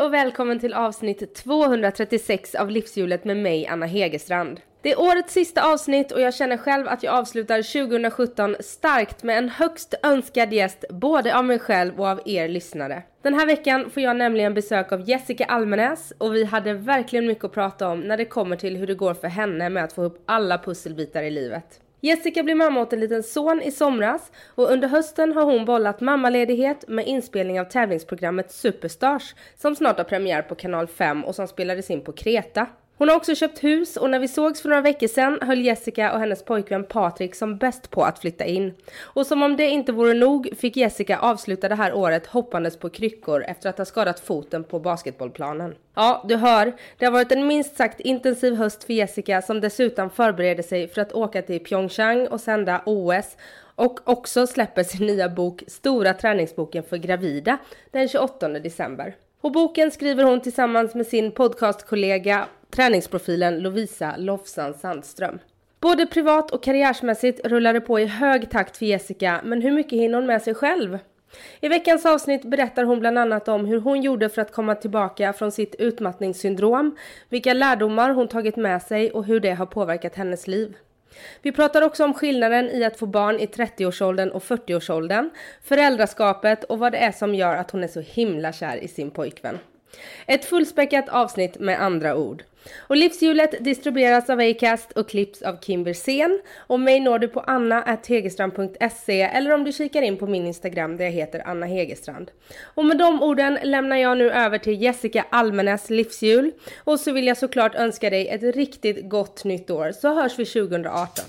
och välkommen till avsnitt 236 av Livshjulet med mig, Anna Hegerstrand. Det är årets sista avsnitt och jag känner själv att jag avslutar 2017 starkt med en högst önskad gäst både av mig själv och av er lyssnare. Den här veckan får jag nämligen besök av Jessica Almenäs och vi hade verkligen mycket att prata om när det kommer till hur det går för henne med att få upp alla pusselbitar i livet. Jessica blev mamma åt en liten son i somras och under hösten har hon bollat mammaledighet med inspelning av tävlingsprogrammet Superstars som snart har premiär på kanal 5 och som spelades in på Kreta. Hon har också köpt hus och när vi sågs för några veckor sedan höll Jessica och hennes pojkvän Patrik som bäst på att flytta in. Och som om det inte vore nog fick Jessica avsluta det här året hoppandes på kryckor efter att ha skadat foten på basketbollplanen. Ja, du hör, det har varit en minst sagt intensiv höst för Jessica som dessutom förbereder sig för att åka till Pyeongchang och sända OS och också släpper sin nya bok Stora träningsboken för gravida den 28 december. Och boken skriver hon tillsammans med sin podcastkollega träningsprofilen Lovisa Lofsan Sandström. Både privat och karriärsmässigt rullar det på i hög takt för Jessica, men hur mycket hinner hon med sig själv? I veckans avsnitt berättar hon bland annat om hur hon gjorde för att komma tillbaka från sitt utmattningssyndrom, vilka lärdomar hon tagit med sig och hur det har påverkat hennes liv. Vi pratar också om skillnaden i att få barn i 30-årsåldern och 40-årsåldern, föräldraskapet och vad det är som gör att hon är så himla kär i sin pojkvän. Ett fullspäckat avsnitt med andra ord. Och Livshjulet distribueras av Acast och klipps av Kim Versén. Och mig når du på anna.hegerstrand.se eller om du kikar in på min Instagram där jag heter Anna Hegerstrand. Och med de orden lämnar jag nu över till Jessica Almenäs livshjul. Och så vill jag såklart önska dig ett riktigt gott nytt år så hörs vi 2018.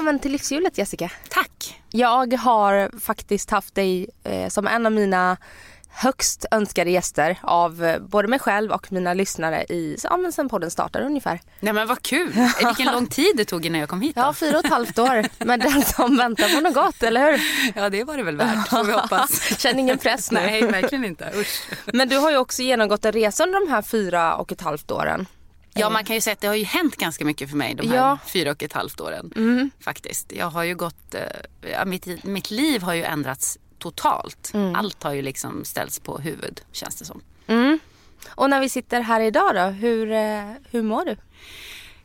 Välkommen till livshjulet Jessica. Tack. Jag har faktiskt haft dig eh, som en av mina högst önskade gäster av eh, både mig själv och mina lyssnare i, ja, men sen podden startade ungefär. Nej men vad kul. Vilken lång tid det tog innan jag kom hit då. Ja, fyra och ett halvt år. Men den som väntar på något gott, eller hur? Ja, det var det väl värt, får vi hoppas. Känn ingen press nu. Nej, verkligen inte. Usch. Men du har ju också genomgått en resa under de här fyra och ett halvt åren. Ja, man kan ju säga att det har ju hänt ganska mycket för mig de här ja. fyra och ett halvt åren. Mm. Faktiskt. Jag har ju gått, eh, ja, mitt, mitt liv har ju ändrats totalt. Mm. Allt har ju liksom ställts på huvud känns det som. Mm. Och när vi sitter här idag då, hur, eh, hur mår du?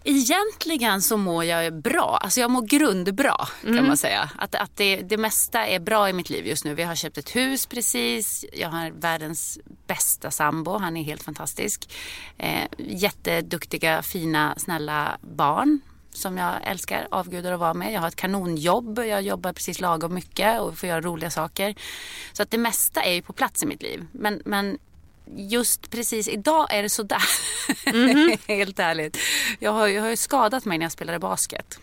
Egentligen så mår jag bra. Alltså jag mår grundbra kan mm. man säga. Att, att det, det mesta är bra i mitt liv just nu. Vi har köpt ett hus precis. Jag har världens bästa sambo. Han är helt fantastisk. Eh, jätteduktiga, fina, snälla barn som jag älskar, avgudar att vara med. Jag har ett kanonjobb, jag jobbar precis lagom mycket och får göra roliga saker. Så att det mesta är ju på plats i mitt liv. Men, men just precis idag är det sådär. Mm -hmm. Helt ärligt. Jag har, jag har ju skadat mig när jag spelade basket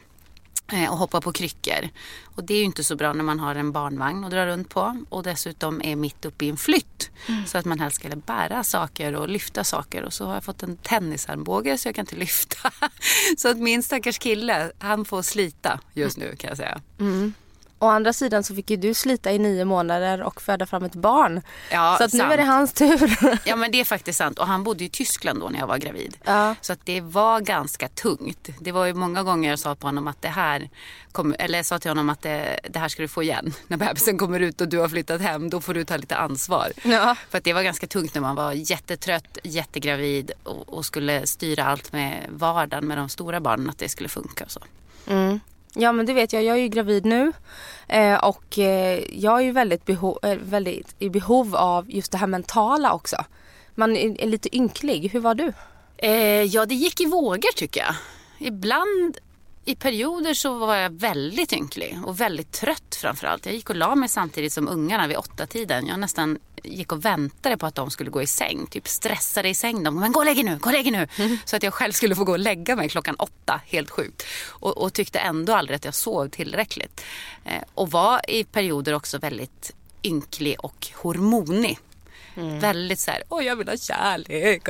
eh, och hoppar på kryckor. Och det är ju inte så bra när man har en barnvagn att dra runt på och dessutom är mitt uppe i en flytt. Mm. Så att man helst ska bära saker och lyfta saker och så har jag fått en tennisarmbåge så jag kan inte lyfta. så att min stackars kille, han får slita just nu kan jag säga. Mm. Å andra sidan så fick ju du slita i nio månader och föda fram ett barn. Ja, så att nu är det hans tur. Ja men det är faktiskt sant. Och han bodde i Tyskland då när jag var gravid. Ja. Så att det var ganska tungt. Det var ju många gånger jag sa på honom att det här kom, eller jag sa till honom att det, det, här ska du få igen. När bebisen kommer ut och du har flyttat hem då får du ta lite ansvar. Ja. För att det var ganska tungt när man var jättetrött, jättegravid och, och skulle styra allt med vardagen med de stora barnen. Att det skulle funka och så. Mm. Ja men det vet jag, jag är ju gravid nu eh, och eh, jag är ju väldigt, beho eh, väldigt i behov av just det här mentala också. Man är, är lite ynklig, hur var du? Eh, ja det gick i vågor tycker jag. Ibland i perioder så var jag väldigt ynklig och väldigt trött framförallt. Jag gick och la mig samtidigt som ungarna vid åtta tiden. Jag nästan gick och väntade på att de skulle gå i säng. Typ stressade i säng dem. Men gå och lägg er nu, gå och lägg er nu. Mm. Så att jag själv skulle få gå och lägga mig klockan åtta. Helt sjukt. Och, och tyckte ändå aldrig att jag sov tillräckligt. Eh, och var i perioder också väldigt ynklig och hormonig. Mm. Väldigt så här, åh jag vill ha kärlek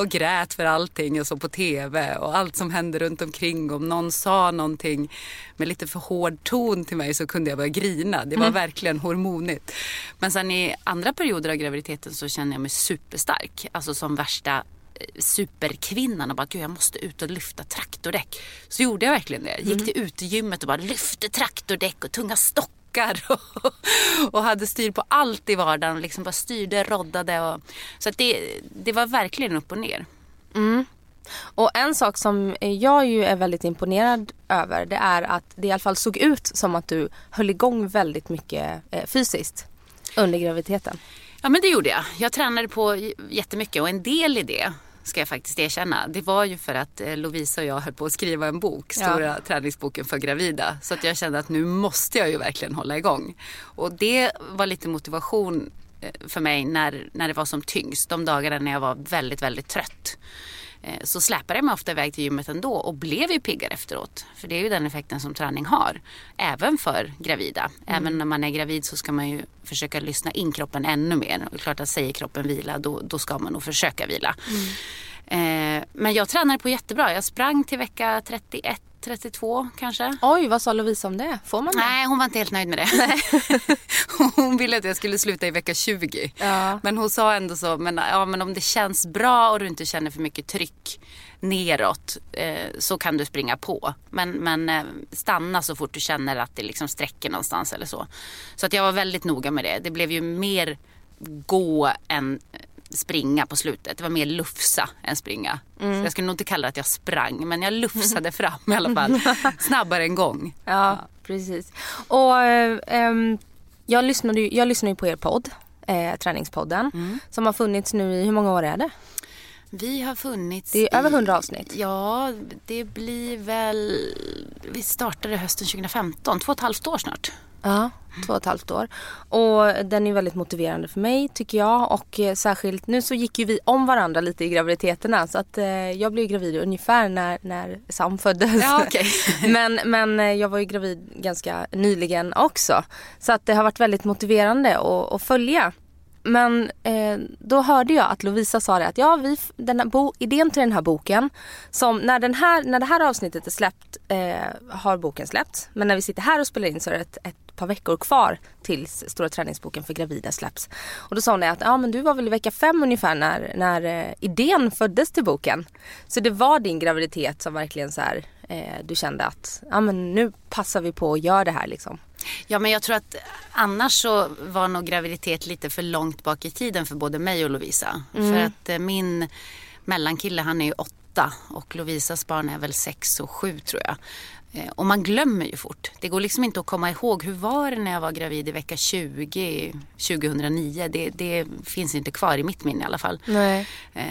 och grät för allting och så på tv och allt som hände runt omkring. Om någon sa någonting med lite för hård ton till mig så kunde jag börja grina. Det var mm. verkligen hormonigt. Men sen i andra perioder av graviditeten så känner jag mig superstark. Alltså som värsta eh, superkvinnan och bara gud jag måste ut och lyfta traktordäck. Så gjorde jag verkligen det. Gick mm. till utegymmet och bara lyfte traktordäck och tunga stockar och, och hade styr på allt i vardagen. Liksom bara styrde, roddade. Och, så att det, det var verkligen upp och ner. Mm. Och en sak som jag ju är väldigt imponerad över det är att det i alla fall såg ut som att du höll igång väldigt mycket eh, fysiskt under graviditeten. Ja men det gjorde jag. Jag tränade på jättemycket och en del i det ska jag faktiskt erkänna. Det var ju för att eh, Lovisa och jag höll på att skriva en bok, stora ja. träningsboken för gravida. Så att jag kände att nu måste jag ju verkligen hålla igång. Och det var lite motivation eh, för mig när, när det var som tyngst. De dagarna när jag var väldigt, väldigt trött. Eh, så släpade jag mig ofta iväg till gymmet ändå och blev ju piggare efteråt. För det är ju den effekten som träning har. Även för gravida. Mm. Även när man är gravid så ska man ju försöka lyssna in kroppen ännu mer. Och klart att säger kroppen vila då, då ska man nog försöka vila. Mm. Eh, men jag tränade på jättebra. Jag sprang till vecka 31 32 kanske. Oj, vad sa Lovisa om det? Får man det? Nej, hon var inte helt nöjd med det. hon ville att jag skulle sluta i vecka 20. Ja. Men hon sa ändå så, men, ja, men om det känns bra och du inte känner för mycket tryck neråt eh, så kan du springa på. Men, men eh, stanna så fort du känner att det liksom sträcker någonstans eller så. Så att jag var väldigt noga med det. Det blev ju mer gå än springa på slutet. Det var mer lufsa än springa. Mm. jag skulle nog inte kalla det att jag sprang men jag lufsade fram i alla fall. Snabbare än gång. Ja, ja. precis. Och um, jag, lyssnade ju, jag lyssnade ju på er podd, eh, Träningspodden. Mm. Som har funnits nu i, hur många år är det? Vi har funnits Det är över hundra avsnitt. Ja, det blir väl... Vi startade hösten 2015, två och ett halvt år snart. Ja, två och ett halvt år. Och den är väldigt motiverande för mig tycker jag. Och eh, särskilt nu så gick ju vi om varandra lite i graviditeterna. Så att eh, jag blev gravid ungefär när, när Sam föddes. Ja, okay. men, men eh, jag var ju gravid ganska nyligen också. Så att det har varit väldigt motiverande att, att följa. Men eh, då hörde jag att Lovisa sa det att ja, vi, den här bo, idén till den här boken som när, den här, när det här avsnittet är släppt eh, har boken släppts. Men när vi sitter här och spelar in så är det ett, ett par veckor kvar tills Stora träningsboken för gravida släpps. Och då sa hon det att ja, men du var väl i vecka fem ungefär när, när eh, idén föddes till boken. Så det var din graviditet som verkligen så här, eh, du kände att ja, men nu passar vi på att göra det här liksom. Ja men jag tror att annars så var nog graviditet lite för långt bak i tiden för både mig och Lovisa. Mm. För att eh, min mellankille han är ju åtta och Lovisas barn är väl sex och sju tror jag. Eh, och man glömmer ju fort. Det går liksom inte att komma ihåg hur var det när jag var gravid i vecka 20 2009. Det, det finns inte kvar i mitt minne i alla fall. Nej. Eh,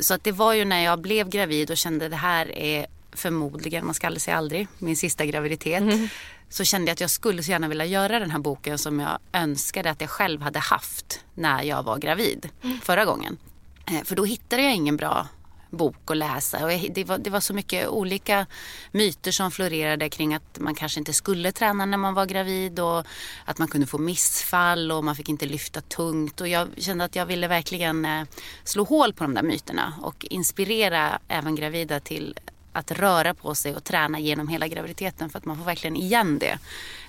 så att det var ju när jag blev gravid och kände det här är förmodligen, man ska aldrig säga aldrig, min sista graviditet. Mm. Så kände jag att jag skulle så gärna vilja göra den här boken som jag önskade att jag själv hade haft när jag var gravid mm. förra gången. Eh, för då hittade jag ingen bra bok att läsa. Och det, var, det var så mycket olika myter som florerade kring att man kanske inte skulle träna när man var gravid och att man kunde få missfall och man fick inte lyfta tungt. Och jag kände att jag ville verkligen eh, slå hål på de där myterna och inspirera även gravida till att röra på sig och träna genom hela graviditeten för att man får verkligen igen det.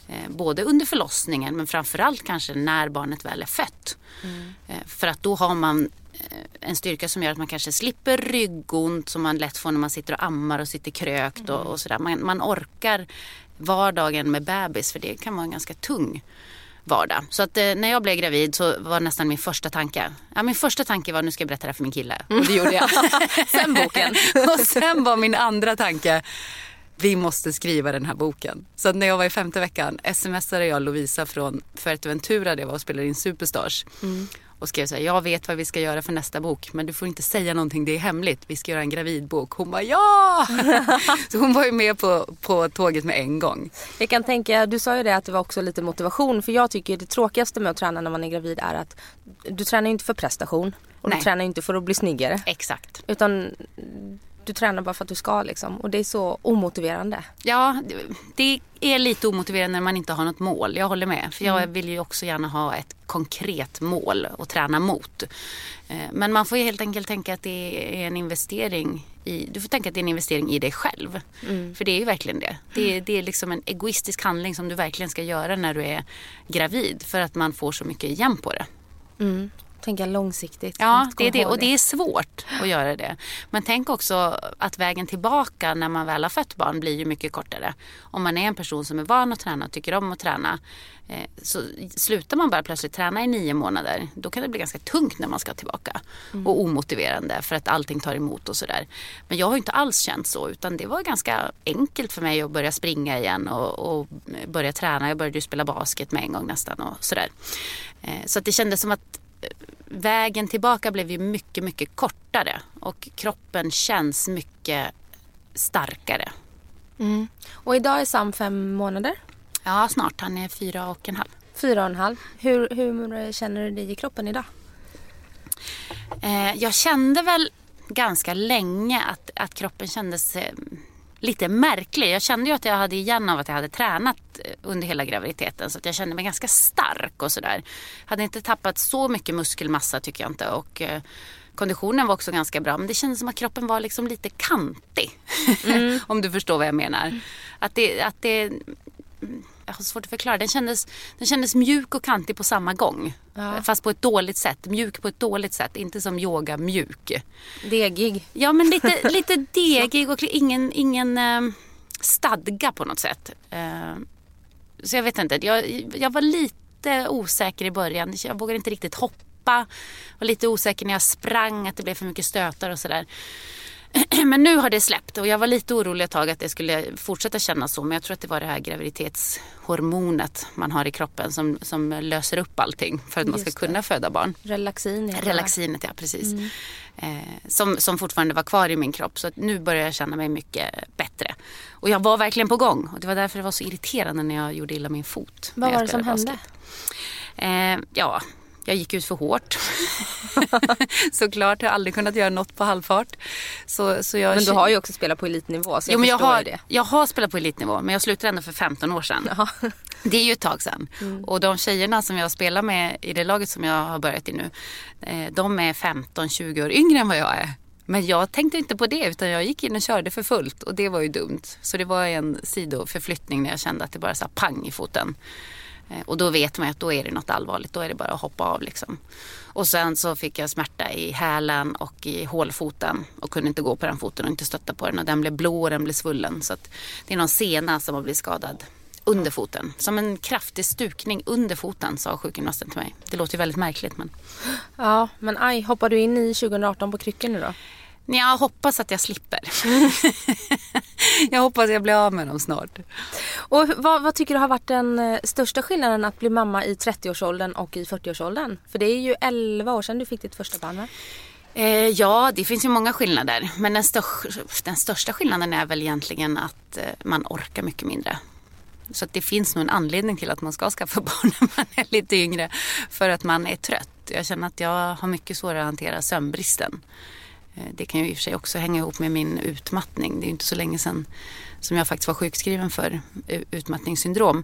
Eh, både under förlossningen men framförallt kanske när barnet väl är fött. Mm. Eh, för att då har man eh, en styrka som gör att man kanske slipper ryggont som man lätt får när man sitter och ammar och sitter krökt mm. och, och sådär. Man, man orkar vardagen med bebis för det kan vara en ganska tung vardag. Så att eh, när jag blev gravid så var nästan min första tanke. Ja, min första tanke var nu ska jag berätta det här för min kille. Och det gjorde jag. sen boken. och sen var min andra tanke vi måste skriva den här boken. Så när jag var i femte veckan smsade jag Lovisa från Fuerteventura där jag var och spelade in Superstars. Mm och skrev så här, jag vet vad vi ska göra för nästa bok men du får inte säga någonting, det är hemligt. Vi ska göra en gravidbok. Hon bara ja! så hon var ju med på, på tåget med en gång. Jag kan tänka, du sa ju det att det var också lite motivation för jag tycker det tråkigaste med att träna när man är gravid är att du tränar inte för prestation och Nej. du tränar inte för att bli snyggare. Exakt. Utan du tränar bara för att du ska liksom. Och det är så omotiverande. Ja, det är lite omotiverande när man inte har något mål. Jag håller med. För jag mm. vill ju också gärna ha ett konkret mål att träna mot. Eh, men man får helt enkelt tänka att det är en investering i, du får tänka att det är en investering i dig själv. Mm. För det är ju verkligen det. Det är, det är liksom en egoistisk handling som du verkligen ska göra när du är gravid. För att man får så mycket igen på det. Mm tänka långsiktigt. Ja, det är det. Och det är svårt att göra det. Men tänk också att vägen tillbaka när man väl har fött barn blir ju mycket kortare. Om man är en person som är van att träna och tycker om att träna. Eh, så slutar man bara plötsligt träna i nio månader, då kan det bli ganska tungt när man ska tillbaka. Mm. Och omotiverande för att allting tar emot och sådär. Men jag har inte alls känt så, utan det var ganska enkelt för mig att börja springa igen och, och börja träna. Jag började ju spela basket med en gång nästan och sådär. Eh, så att det kändes som att vägen tillbaka blev ju mycket, mycket kortare och kroppen känns mycket starkare. Mm. Och idag är Sam fem månader? Ja, snart. Han är fyra och en halv. Fyra och en halv. Hur, hur känner du dig i kroppen idag? Eh, jag kände väl ganska länge att, att kroppen kändes eh, lite märklig. Jag kände ju att jag hade igen av att jag hade tränat eh, under hela graviditeten så att jag kände mig ganska stark och sådär. Hade inte tappat så mycket muskelmassa tycker jag inte och eh, konditionen var också ganska bra men det kändes som att kroppen var liksom lite kantig. Mm. Om du förstår vad jag menar. Att det, att det jag har svårt att förklara. Den kändes, den kändes mjuk och kantig på samma gång. Ja. Fast på ett dåligt sätt. Mjuk på ett dåligt sätt. Inte som yoga mjuk. Degig. Ja men lite, lite degig och ingen, ingen uh, stadga på något sätt. Uh, så jag vet inte. Jag, jag var lite osäker i början. Jag vågade inte riktigt hoppa. Var lite osäker när jag sprang. Att det blev för mycket stötar och sådär. Men nu har det släppt och jag var lite orolig ett tag att det skulle fortsätta kännas så. Men jag tror att det var det här graviditetshormonet man har i kroppen som, som löser upp allting för att man ska kunna föda barn. Relaxin. Ja. Relaxinet, ja precis. Mm. Eh, som, som fortfarande var kvar i min kropp. Så nu börjar jag känna mig mycket bättre. Och jag var verkligen på gång. Och det var därför det var så irriterande när jag gjorde illa min fot. Vad var det som hände? Eh, ja, jag gick ut för hårt. Såklart, jag har aldrig kunnat göra något på halvfart. Så, så jag... Men du har ju också spelat på elitnivå så jag jo, men jag har, det. Jag har spelat på elitnivå men jag slutade ändå för 15 år sedan. Det är ju ett tag sedan. Mm. Och de tjejerna som jag spelar med i det laget som jag har börjat i nu. Eh, de är 15-20 år yngre än vad jag är. Men jag tänkte inte på det utan jag gick in och körde för fullt och det var ju dumt. Så det var en sidoförflyttning när jag kände att det bara sa pang i foten. Eh, och då vet man att då är det något allvarligt. Då är det bara att hoppa av liksom. Och sen så fick jag smärta i hälen och i hålfoten och kunde inte gå på den foten och inte stötta på den. Och den blev blå och den blev svullen. Så att det är någon sena som har blivit skadad under foten. Som en kraftig stukning under foten sa sjukgymnasten till mig. Det låter ju väldigt märkligt men. Ja men aj, hoppar du in i 2018 på kryckor nu då? Jag hoppas att jag slipper. jag hoppas att jag blir av med dem snart. Och vad, vad, tycker du har varit den eh, största skillnaden att bli mamma i 30-årsåldern och i 40-årsåldern? För det är ju 11 år sedan du fick ditt första barn va? Eh, ja, det finns ju många skillnader. Men den, stör, den största skillnaden är väl egentligen att eh, man orkar mycket mindre. Så det finns nog en anledning till att man ska skaffa barn när man är lite yngre. För att man är trött. Jag känner att jag har mycket svårare att hantera sömnbristen. Eh, det kan ju i och för sig också hänga ihop med min utmattning. Det är ju inte så länge sedan som jag faktiskt var sjukskriven för utmattningssyndrom.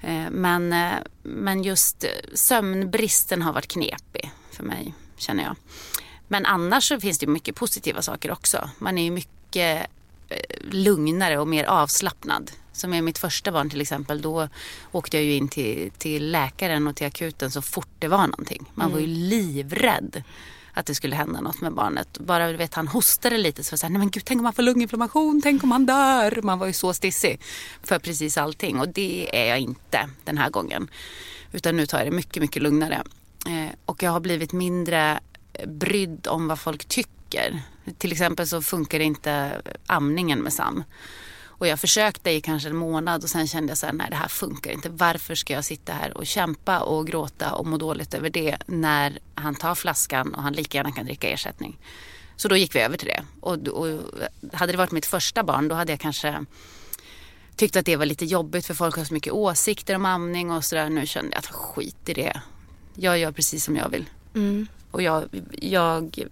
Eh, men, eh, men just sömnbristen har varit knepig för mig, känner jag. Men annars så finns det mycket positiva saker också. Man är ju mycket lugnare och mer avslappnad. Som med mitt första barn till exempel, då åkte jag ju in till, till läkaren och till akuten så fort det var någonting. Man var ju mm. livrädd att det skulle hända något med barnet. Bara du vet, han hostade lite så var det så här, nej men gud tänk om han får lunginflammation, tänk om han dör. Man var ju så stissig för precis allting och det är jag inte den här gången. Utan nu tar jag det mycket, mycket lugnare. Eh, och jag har blivit mindre brydd om vad folk tycker. Till exempel så funkar inte amningen med Sam. Och jag försökte i kanske en månad och sen kände jag så här, nej det här funkar inte. Varför ska jag sitta här och kämpa och gråta och må dåligt över det när han tar flaskan och han lika gärna kan dricka ersättning. Så då gick vi över till det. Och, och hade det varit mitt första barn då hade jag kanske tyckt att det var lite jobbigt för folk har så mycket åsikter om amning och sådär. Nu kände jag att skit i det. Jag gör precis som jag vill. Mm. Och jag, jag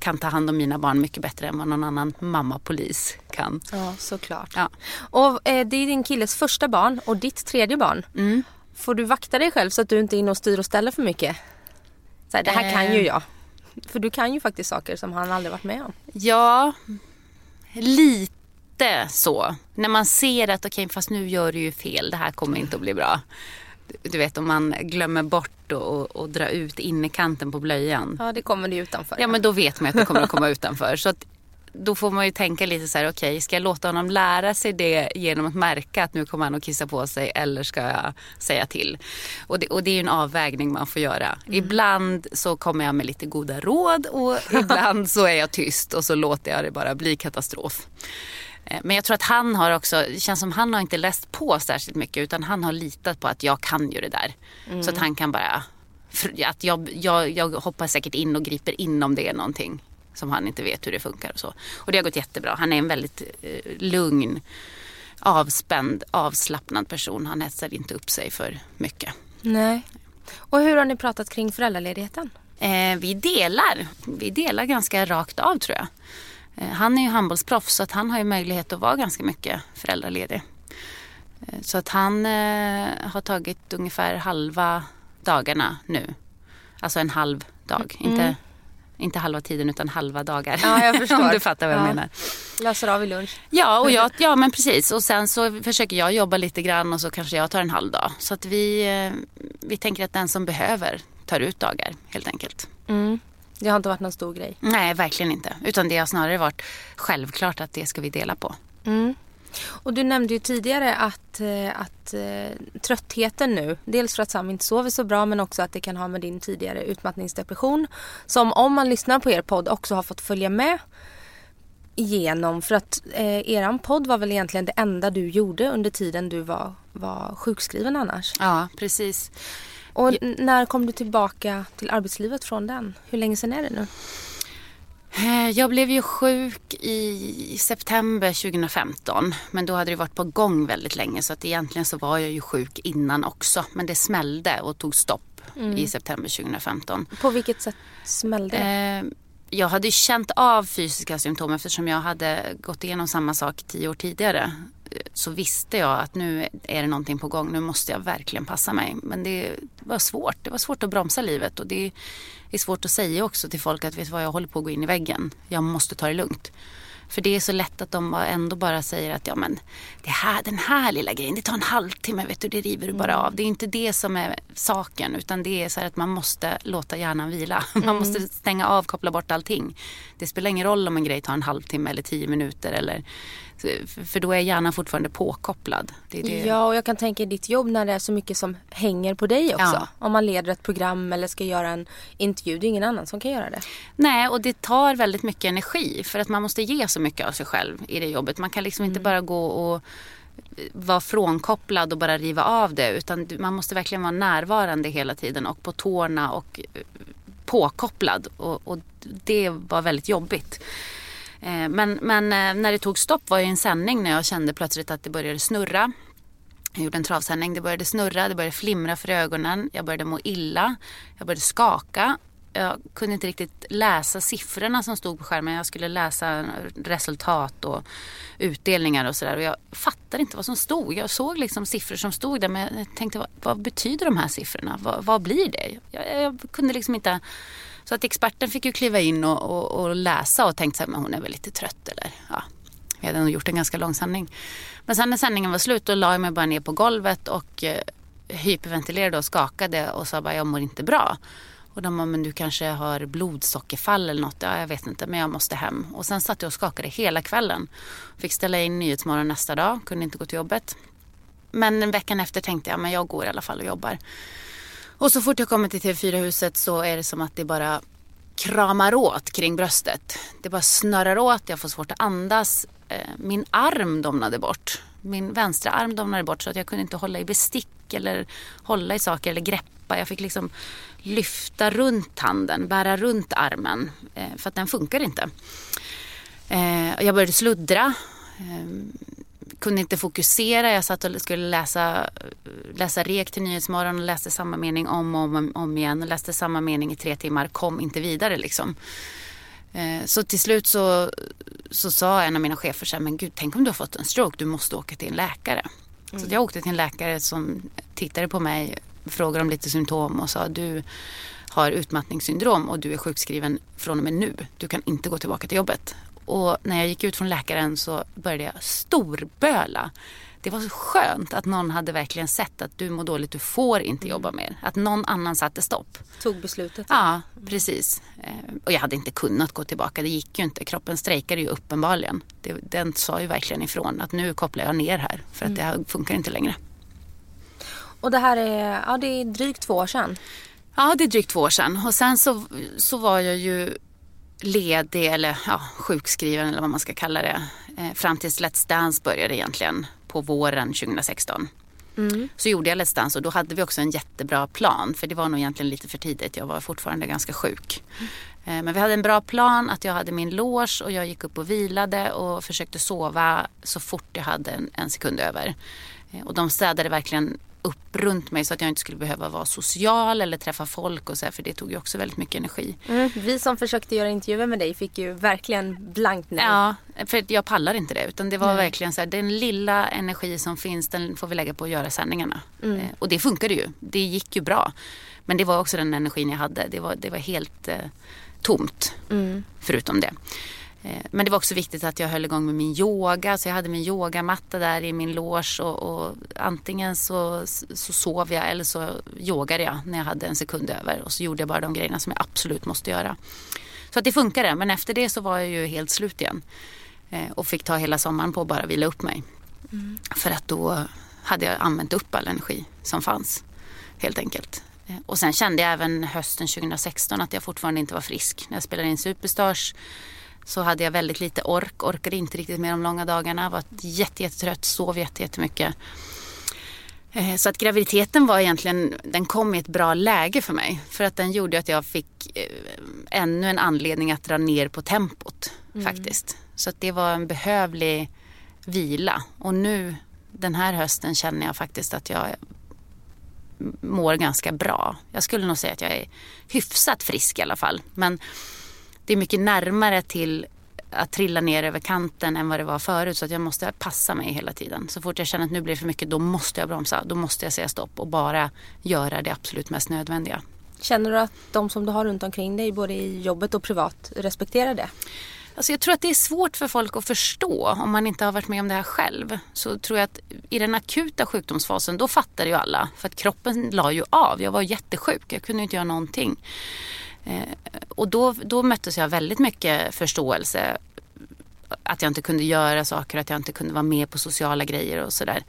kan ta hand om mina barn mycket bättre än vad någon annan mamma-polis kan. Ja, såklart. Ja. Och eh, det är din killes första barn och ditt tredje barn. Mm. Får du vakta dig själv så att du inte är inne och styr och ställer för mycket? Så här, det här kan Eh. ju jag. För du kan ju faktiskt saker som han aldrig varit med om. Ja, lite så. När man ser att okej, fast nu gör du ju fel, det här kommer inte att bli bra. Du vet om man glömmer bort och, och, och dra ut innerkanten på blöjan. Ja, det kommer det utanför. Ja men då vet man att det kommer att komma utanför. Så att, då får man ju tänka lite så här, okej ska jag låta honom lära sig det genom att märka att nu kommer han att kissa på sig eller ska jag säga till? Och det, och det är ju en avvägning man får göra. Ibland så kommer jag med lite goda råd och ibland så är jag tyst och så låter jag det bara bli katastrof. Eh, Men jag tror att han har också, det känns som han har inte läst på särskilt mycket utan han har litat på att jag kan ju det där. Så att han kan bara, att jag, jag, jag hoppar säkert in och griper in om det är någonting som han inte vet hur det funkar och så. Och det har gått jättebra. Han är en väldigt eh, lugn, avspänd, avslappnad person. Han hetsar inte upp sig för mycket. Nej. Och hur har ni pratat kring föräldraledigheten? Eh, vi delar. Vi delar ganska rakt av tror jag. Eh, han är ju handbollsproffs så att han har ju möjlighet att vara ganska mycket föräldraledig. Eh, så att han eh, har tagit ungefär halva dagarna nu. Alltså en halv dag. Inte, inte halva tiden utan halva dagar. Ja, jag förstår. Om du fattar vad jag Ja. menar. Löser av i lunch. Ja, och jag, ja, men precis. Och sen så försöker jag jobba lite grann och så kanske jag tar en halv dag. Så att vi, vi tänker att den som behöver tar ut dagar helt enkelt. Mm. Det har inte varit någon stor grej. Nej, verkligen inte. Utan det har snarare varit självklart att det ska vi dela på. Mm. Och du nämnde ju tidigare att, eh, att eh, tröttheten nu, dels för att Sam inte sover så bra men också att det kan ha med din tidigare utmattningsdepression som om man lyssnar på er podd också har fått följa med igenom för att eh, eran podd var väl egentligen det enda du gjorde under tiden du var, var sjukskriven annars. Ja, precis. Och n- när kom du tillbaka till arbetslivet från den? Hur länge sedan är det nu? Eh, Jag blev ju sjuk i september 2015. Men då hade det varit på gång väldigt länge. Så att egentligen så var jag ju sjuk innan också. Men det smällde och tog stopp i september 2015. På vilket sätt smällde det? Eh, jag hade känt av fysiska symptom eftersom jag hade gått igenom samma sak tio år tidigare. Så visste jag att nu är det någonting på gång, nu måste jag verkligen passa mig. Men det var svårt, det var svårt att bromsa livet och det är svårt att säga också till folk att vet vad, jag håller på att gå in i väggen, jag måste ta det lugnt. För det är så lätt att de ändå bara säger att ja men det här, den här lilla grejen, det tar en halvtimme, vet du, det river du bara av. Det är inte det som är saken utan det är så att man måste låta hjärnan vila. Man måste stänga av, koppla bort allting. Det spelar ingen roll om en grej tar en halvtimme eller tio minuter eller för då är hjärnan fortfarande påkopplad. Det det. Ja, och jag kan tänka i ditt jobb när det är så mycket som hänger på dig också. Ja. Om man leder ett program eller ska göra en intervju. Det är ingen annan som kan göra det. Nej, och det tar väldigt mycket energi för att man måste ge så mycket av sig själv i det jobbet. Man kan liksom inte bara gå och vara frånkopplad och bara riva av det utan man måste verkligen vara närvarande hela tiden och på tårna och eh, påkopplad och, och det var väldigt jobbigt. Eh, men, men eh, när det tog stopp var jag i en sändning när jag kände plötsligt att det började snurra. Jag gjorde en travsändning, det började snurra, det började flimra för ögonen, jag började må illa, jag började skaka. Jag kunde inte riktigt läsa siffrorna som stod på skärmen. Jag skulle läsa resultat och utdelningar och sådär. Och jag fattade inte vad som stod. Jag såg liksom siffror som stod där men jag tänkte vad, vad betyder de här siffrorna? Vad, vad blir det? Jag, jag kunde liksom inte... Så att experten fick ju kliva in och, och, och läsa och tänkte att hon är väl lite trött eller ja. Vi hade nog gjort en ganska lång sändning. Men sen när sändningen var slut då la jag mig bara ner på golvet och eh, hyperventilerade och skakade och sa bara jag mår inte bra. Och de bara, men du kanske har blodsockerfall eller något. Ja, jag vet inte, men jag måste hem. Och sen satt jag och skakade hela kvällen. Fick ställa in Nyhetsmorgon nästa dag, kunde inte gå till jobbet. Men veckan efter tänkte jag, men jag går i alla fall och jobbar. Och så fort jag kommer till TV4-huset så är det som att det bara kramar åt kring bröstet. Det bara snurrar åt, jag får svårt att andas. Eh, min arm domnade bort. Min vänstra arm domnade bort så att jag kunde inte hålla i bestick eller hålla i saker eller greppa. Jag fick liksom lyfta runt handen, bära runt armen eh, för att den funkar inte. Eh, jag började sluddra. Ehm, kunde inte fokusera. Jag satt och skulle läsa, läsa rek till Nyhetsmorgon och läste samma mening om och om, om igen. Och läste samma mening i tre timmar, kom inte vidare liksom. Eh, så till slut så, så sa en av mina chefer så här, men gud tänk om du har fått en stroke, du måste åka till en läkare. Mm. Så jag åkte till en läkare som tittade på mig, frågade om lite symptom och sa du har utmattningssyndrom och du är sjukskriven från och med nu. Du kan inte gå tillbaka till jobbet. Och när jag gick ut från läkaren så började jag storböla. Det var så skönt att någon hade verkligen sett att du mår dåligt, du får inte mm. jobba mer. Att någon annan satte stopp. Tog beslutet. Ja, precis. Eh, och jag hade inte kunnat gå tillbaka, det gick ju inte. Kroppen strejkade ju uppenbarligen. den sa ju verkligen ifrån att nu kopplar jag ner här för att mm. det funkar inte längre. Och det här är, ja, det är drygt två år sedan. Ja, det är drygt två år sedan. Och sen så, så var jag ju ledig eller ja, sjukskriven eller vad man ska kalla det. Eh, fram tills Let's Dance började egentligen på våren 2016. Mm. Så gjorde jag Let's Dance och då hade vi också en jättebra plan. För det var nog egentligen lite för tidigt. Jag var fortfarande ganska sjuk. Mm. Men vi hade en bra plan att jag hade min loge och jag gick upp och vilade och försökte sova så fort jag hade en, en sekund över. Eh, och de städade verkligen upp runt mig så att jag inte skulle behöva vara social eller träffa folk och så här, för det tog ju också väldigt mycket energi. Mm, vi som försökte göra intervjuer med dig fick ju verkligen blankt nej. Ja, för jag pallar inte det utan det var mm. verkligen så här, den lilla energi som finns den får vi lägga på att göra sändningarna. Mm. Eh, och det funkade ju, det gick ju bra. Men det var också den energin jag hade, det var, det var helt eh, tomt mm. förutom det. Eh, men det var också viktigt att jag höll igång med min yoga. Så jag hade min yogamatta där i min loge. Och, och, antingen så, så sov jag eller så yogade jag när jag hade en sekund över. Och så gjorde jag bara de grejerna som jag absolut måste göra. Så att det funkade. Men efter det så var jag ju helt slut igen. Eh, och fick ta hela sommaren på att bara vila upp mig. Mm. För att då hade jag använt upp all energi som fanns. Helt enkelt. Eh, och sen kände jag även hösten 2016 att jag fortfarande inte var frisk. När jag spelade in Superstars så hade jag väldigt lite ork, orkade inte riktigt med de långa dagarna, var jättetrött, sov jättemycket. Eh, så att graviditeten var egentligen, den kom i ett bra läge för mig. För att den gjorde att jag fick eh, ännu en anledning att dra ner på tempot mm. faktiskt. Så att det var en behövlig vila. Och nu den här hösten känner jag faktiskt att jag mår ganska bra. Jag skulle nog säga att jag är hyfsat frisk i alla fall. Men det är mycket närmare till att trilla ner över kanten än vad det var förut. Så att jag måste passa mig hela tiden. Så fort jag känner att nu blir det för mycket, då måste jag bromsa. Då måste jag säga stopp och bara göra det absolut mest nödvändiga. Känner du att de som du har runt omkring dig, både i jobbet och privat, respekterar det? Alltså jag tror att det är svårt för folk att förstå om man inte har varit med om det här själv. Så tror jag att i den akuta sjukdomsfasen då fattar ju alla. För att kroppen la ju av. Jag var jättesjuk. Jag kunde inte göra någonting. Eh, och då, då möttes jag väldigt mycket förståelse. Att jag inte kunde göra saker, att jag inte kunde vara med på sociala grejer och sådär.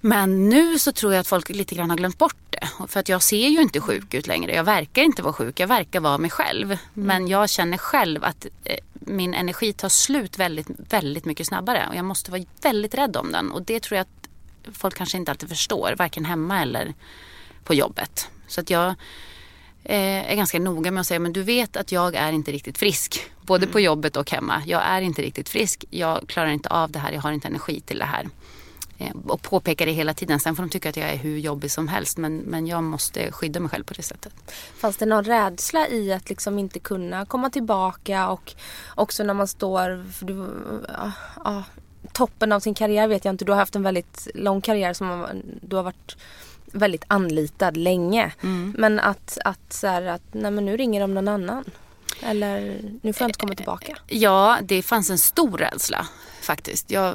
Men nu så tror jag att folk lite grann har glömt bort det. För att jag ser ju inte sjuk ut längre. Jag verkar inte vara sjuk, jag verkar vara mig själv. Mm. Men jag känner själv att eh, min energi tar slut väldigt, väldigt mycket snabbare. Och jag måste vara väldigt rädd om den. Och det tror jag att folk kanske inte alltid förstår. Varken hemma eller på jobbet. Så att jag är ganska noga med att säga men du vet att jag är inte riktigt frisk. Både mm. på jobbet och hemma. Jag är inte riktigt frisk. Jag klarar inte av det här. Jag har inte energi till det här. Eh, och påpekar det hela tiden. Sen får de tycka att jag är hur jobbig som helst. Men, men jag måste skydda mig själv på det sättet. Fanns det någon rädsla i att liksom inte kunna komma tillbaka? Och också när man står... För du, ja, ja, toppen av sin karriär vet jag inte. Du har haft en väldigt lång karriär som du har varit väldigt anlitad länge. Mm. Men att, att, så här, att nej men nu ringer de någon annan. Eller nu får jag inte komma tillbaka. Ja, det fanns en stor rädsla faktiskt. Jag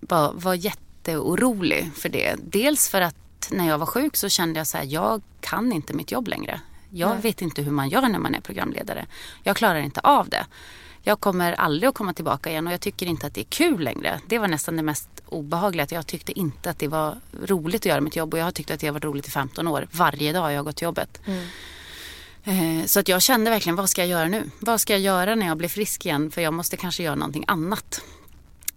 var, var jätteorolig för det. Dels för att när jag var sjuk så kände jag så här, jag kan inte mitt jobb längre. Jag Nej. vet inte hur man gör när man är programledare. Jag klarar inte av det. Jag kommer aldrig att komma tillbaka igen och jag tycker inte att det är kul längre. Det var nästan det mest obehagliga. Att jag tyckte inte att det var roligt att göra mitt jobb och jag har tyckt att det har varit roligt i 15 år. Varje dag jag har gått till jobbet. Mm. Eh, så att jag kände verkligen, vad ska jag göra nu? Vad ska jag göra när jag blir frisk igen? För jag måste kanske göra någonting annat.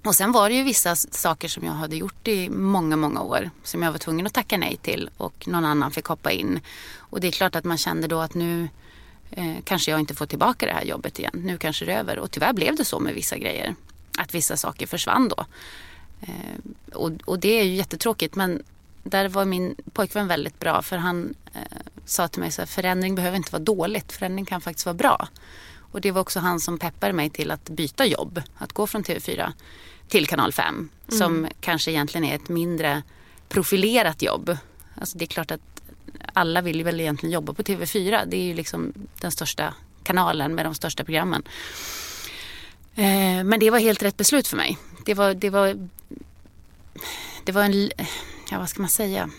Och sen var det ju vissa saker som jag hade gjort i många, många år som jag var tvungen att tacka nej till och någon annan fick hoppa in. Och det är klart att man kände då att nu eh, kanske jag inte får tillbaka det här jobbet igen. Nu kanske det är över. Och tyvärr blev det så med vissa grejer. Att vissa saker försvann då. Eh, och, och, det är ju jättetråkigt men där var min pojkvän väldigt bra för han eh, sa till mig så här, förändring behöver inte vara dåligt, förändring kan faktiskt vara bra. Och det var också han som peppade mig till att byta jobb. Att gå från TV4 till Kanal 5. Mm. Som kanske egentligen är ett mindre profilerat jobb. Alltså det är klart att alla vill ju väl egentligen jobba på TV4. Det är ju liksom den största kanalen med de största programmen. Eh, men det var helt rätt beslut för mig. Det var, det var, det var en, ja vad ska man säga?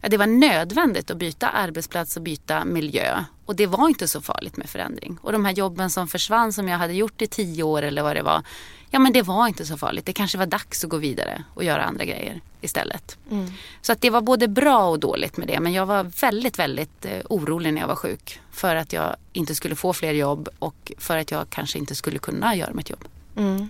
Ja, det var nödvändigt att byta arbetsplats och byta miljö. Och det var inte så farligt med förändring. Och de här jobben som försvann som jag hade gjort i tio år eller vad det var. Ja men det var inte så farligt. Det kanske var dags att gå vidare och göra andra grejer istället. Mm. Så att det var både bra och dåligt med det. Men jag var väldigt, väldigt eh, orolig när jag var sjuk. För att jag inte skulle få fler jobb och för att jag kanske inte skulle kunna göra mitt jobb. Mm.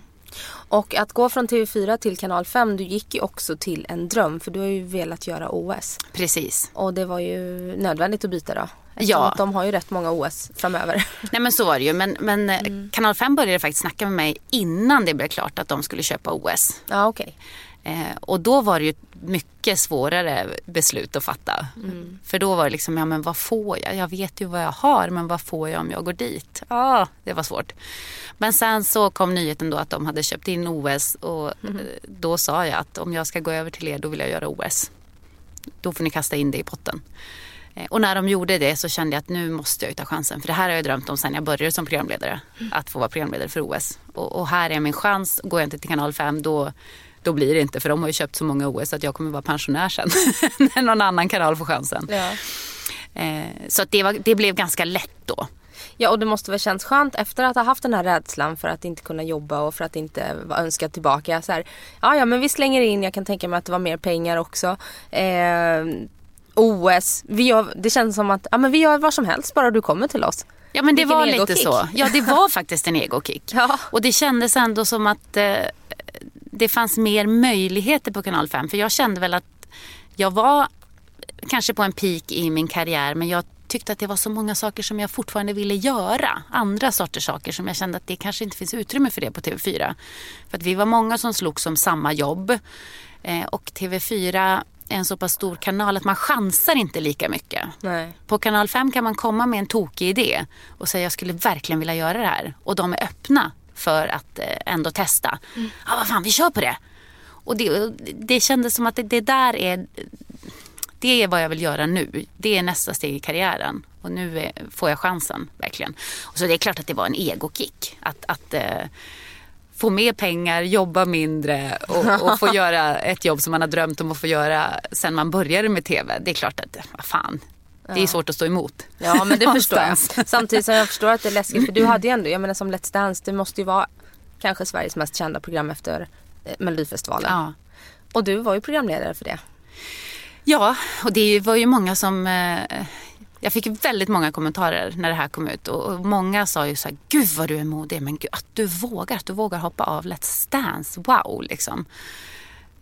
Och att gå från TV4 till kanal 5, du gick ju också till en dröm för du har ju velat göra OS. Precis. Och det var ju nödvändigt att byta då. Ja. De har ju rätt många OS framöver. Nej men så var det ju. Men, men eh, mm. kanal 5 började faktiskt snacka med mig innan det blev klart att de skulle köpa OS. Ja okej. Okay. Eh, och då var det ju mycket svårare beslut att fatta. Mm. För då var det liksom, ja men vad får jag? Jag vet ju vad jag har men vad får jag om jag går dit? Ja, ah, det var svårt. Men sen så kom nyheten då att de hade köpt in OS och mm. då sa jag att om jag ska gå över till er då vill jag göra OS. Då får ni kasta in det i potten. Eh, och när de gjorde det så kände jag att nu måste jag ta chansen. För det här har jag drömt om sen jag började som programledare. Mm. Att få vara programledare för OS. Och, och, här är min chans. Går jag inte till kanal 5 då då blir det inte för de har ju köpt så många OS att jag kommer vara pensionär sen när någon annan kanal får chansen. Ja. Eh, så att det, var, det blev ganska lätt då. Ja och det måste väl känns skönt efter att ha haft den här rädslan för att inte kunna jobba och för att inte vara önskad tillbaka. Så här, ja ja men vi slänger in, jag kan tänka mig att det var mer pengar också. Eh, OS, vi gör, det känns som att ja, men vi gör vad som helst bara du kommer till oss. Ja men det Vilken var lite så. Ja det var faktiskt en egokick. ja. Och det kändes ändå som att eh, det fanns mer möjligheter på kanal 5. För jag kände väl att jag var kanske på en peak i min karriär men jag tyckte att det var så många saker som jag fortfarande ville göra. Andra sorters saker som jag kände att det kanske inte finns utrymme för det på TV4. För att vi var många som slogs om samma jobb. Eh, och TV4 är en så pass stor kanal att man chansar inte lika mycket. Nej. På kanal 5 kan man komma med en tokig idé och säga jag skulle verkligen vilja göra det här. Och de är öppna för att eh, ändå testa. Mm. Ja, vad fan, vi kör på det. Och det, det kändes som att det, det, där är, det är vad jag vill göra nu. Det är nästa steg i karriären. Och nu är, får jag chansen, verkligen. Och så det är klart att det var en egokick. Att, att eh, få mer pengar, jobba mindre och, och, få göra ett jobb som man har drömt om att få göra sen man började med TV. Det är klart att, vad fan, det är svårt att stå emot. Ja men det förstår jag. Samtidigt som jag förstår att det är läskigt för du hade ju ändå, jag menar som Let's Dance, det måste ju vara kanske Sveriges mest kända program efter eh, Melodifestivalen. Ja. Och du var ju programledare för det. Ja, och det var ju många som eh, jag fick väldigt många kommentarer när det här kom ut och många sa ju så här, gud vad du är modig, men gud, att du vågar, att du vågar hoppa av Let's Dance, wow liksom.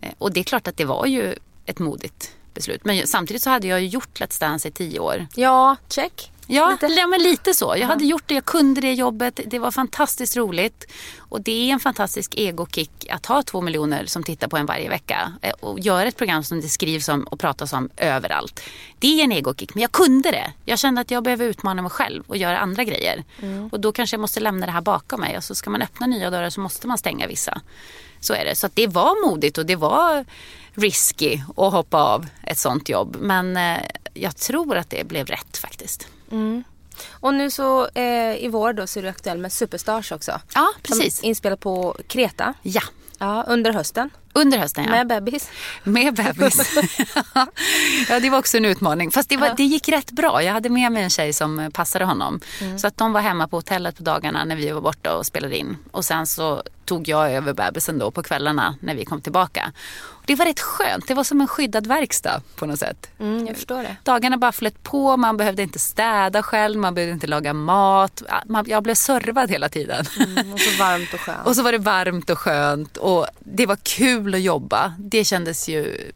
Eh, och det är klart att det var ju ett modigt beslut. Men samtidigt så hade jag gjort Let's Dance i tio år. Ja, check. Ja, lite. ja men lite så. Jag hade gjort det, jag kunde det jobbet. Det var fantastiskt roligt. Och det är en fantastisk egokick att ha två miljoner som tittar på en varje vecka. Eh, och göra ett program som det skrivs om och pratas om överallt. Det är en egokick, men jag kunde det. Jag kände att jag behöver utmana mig själv och göra andra grejer. Mm. Och då kanske jag måste lämna det här bakom mig. Och så ska man öppna nya dörrar så måste man stänga vissa. Så är det. Så det var modigt och det var risky att hoppa av ett sånt jobb. Men eh, jag tror att det blev rätt faktiskt. Mm. Och nu så eh, i vår då så är du aktuell med Superstars också. Ja, precis. Som inspelat på Kreta. Ja. Ja, under hösten. Under hösten ja. Med bebis. Med bebis. ja det var också en utmaning. Fast det, var, det gick rätt bra. Jag hade med mig en tjej som passade honom. Mm. Så att de var hemma på hotellet på dagarna när vi var borta och spelade in. Och sen så tog jag över bebisen då på kvällarna när vi kom tillbaka. Det var rätt skönt. Det var som en skyddad verksamhet på något sätt. Mm, jag förstår det. Dagarna bara flöt på. Man behövde inte städa själv. Man behövde inte laga mat. Jag blev servad hela tiden. Mm, och så varmt och skönt. och så var det varmt och skönt. Och det var kul att jobba. Det kändes ju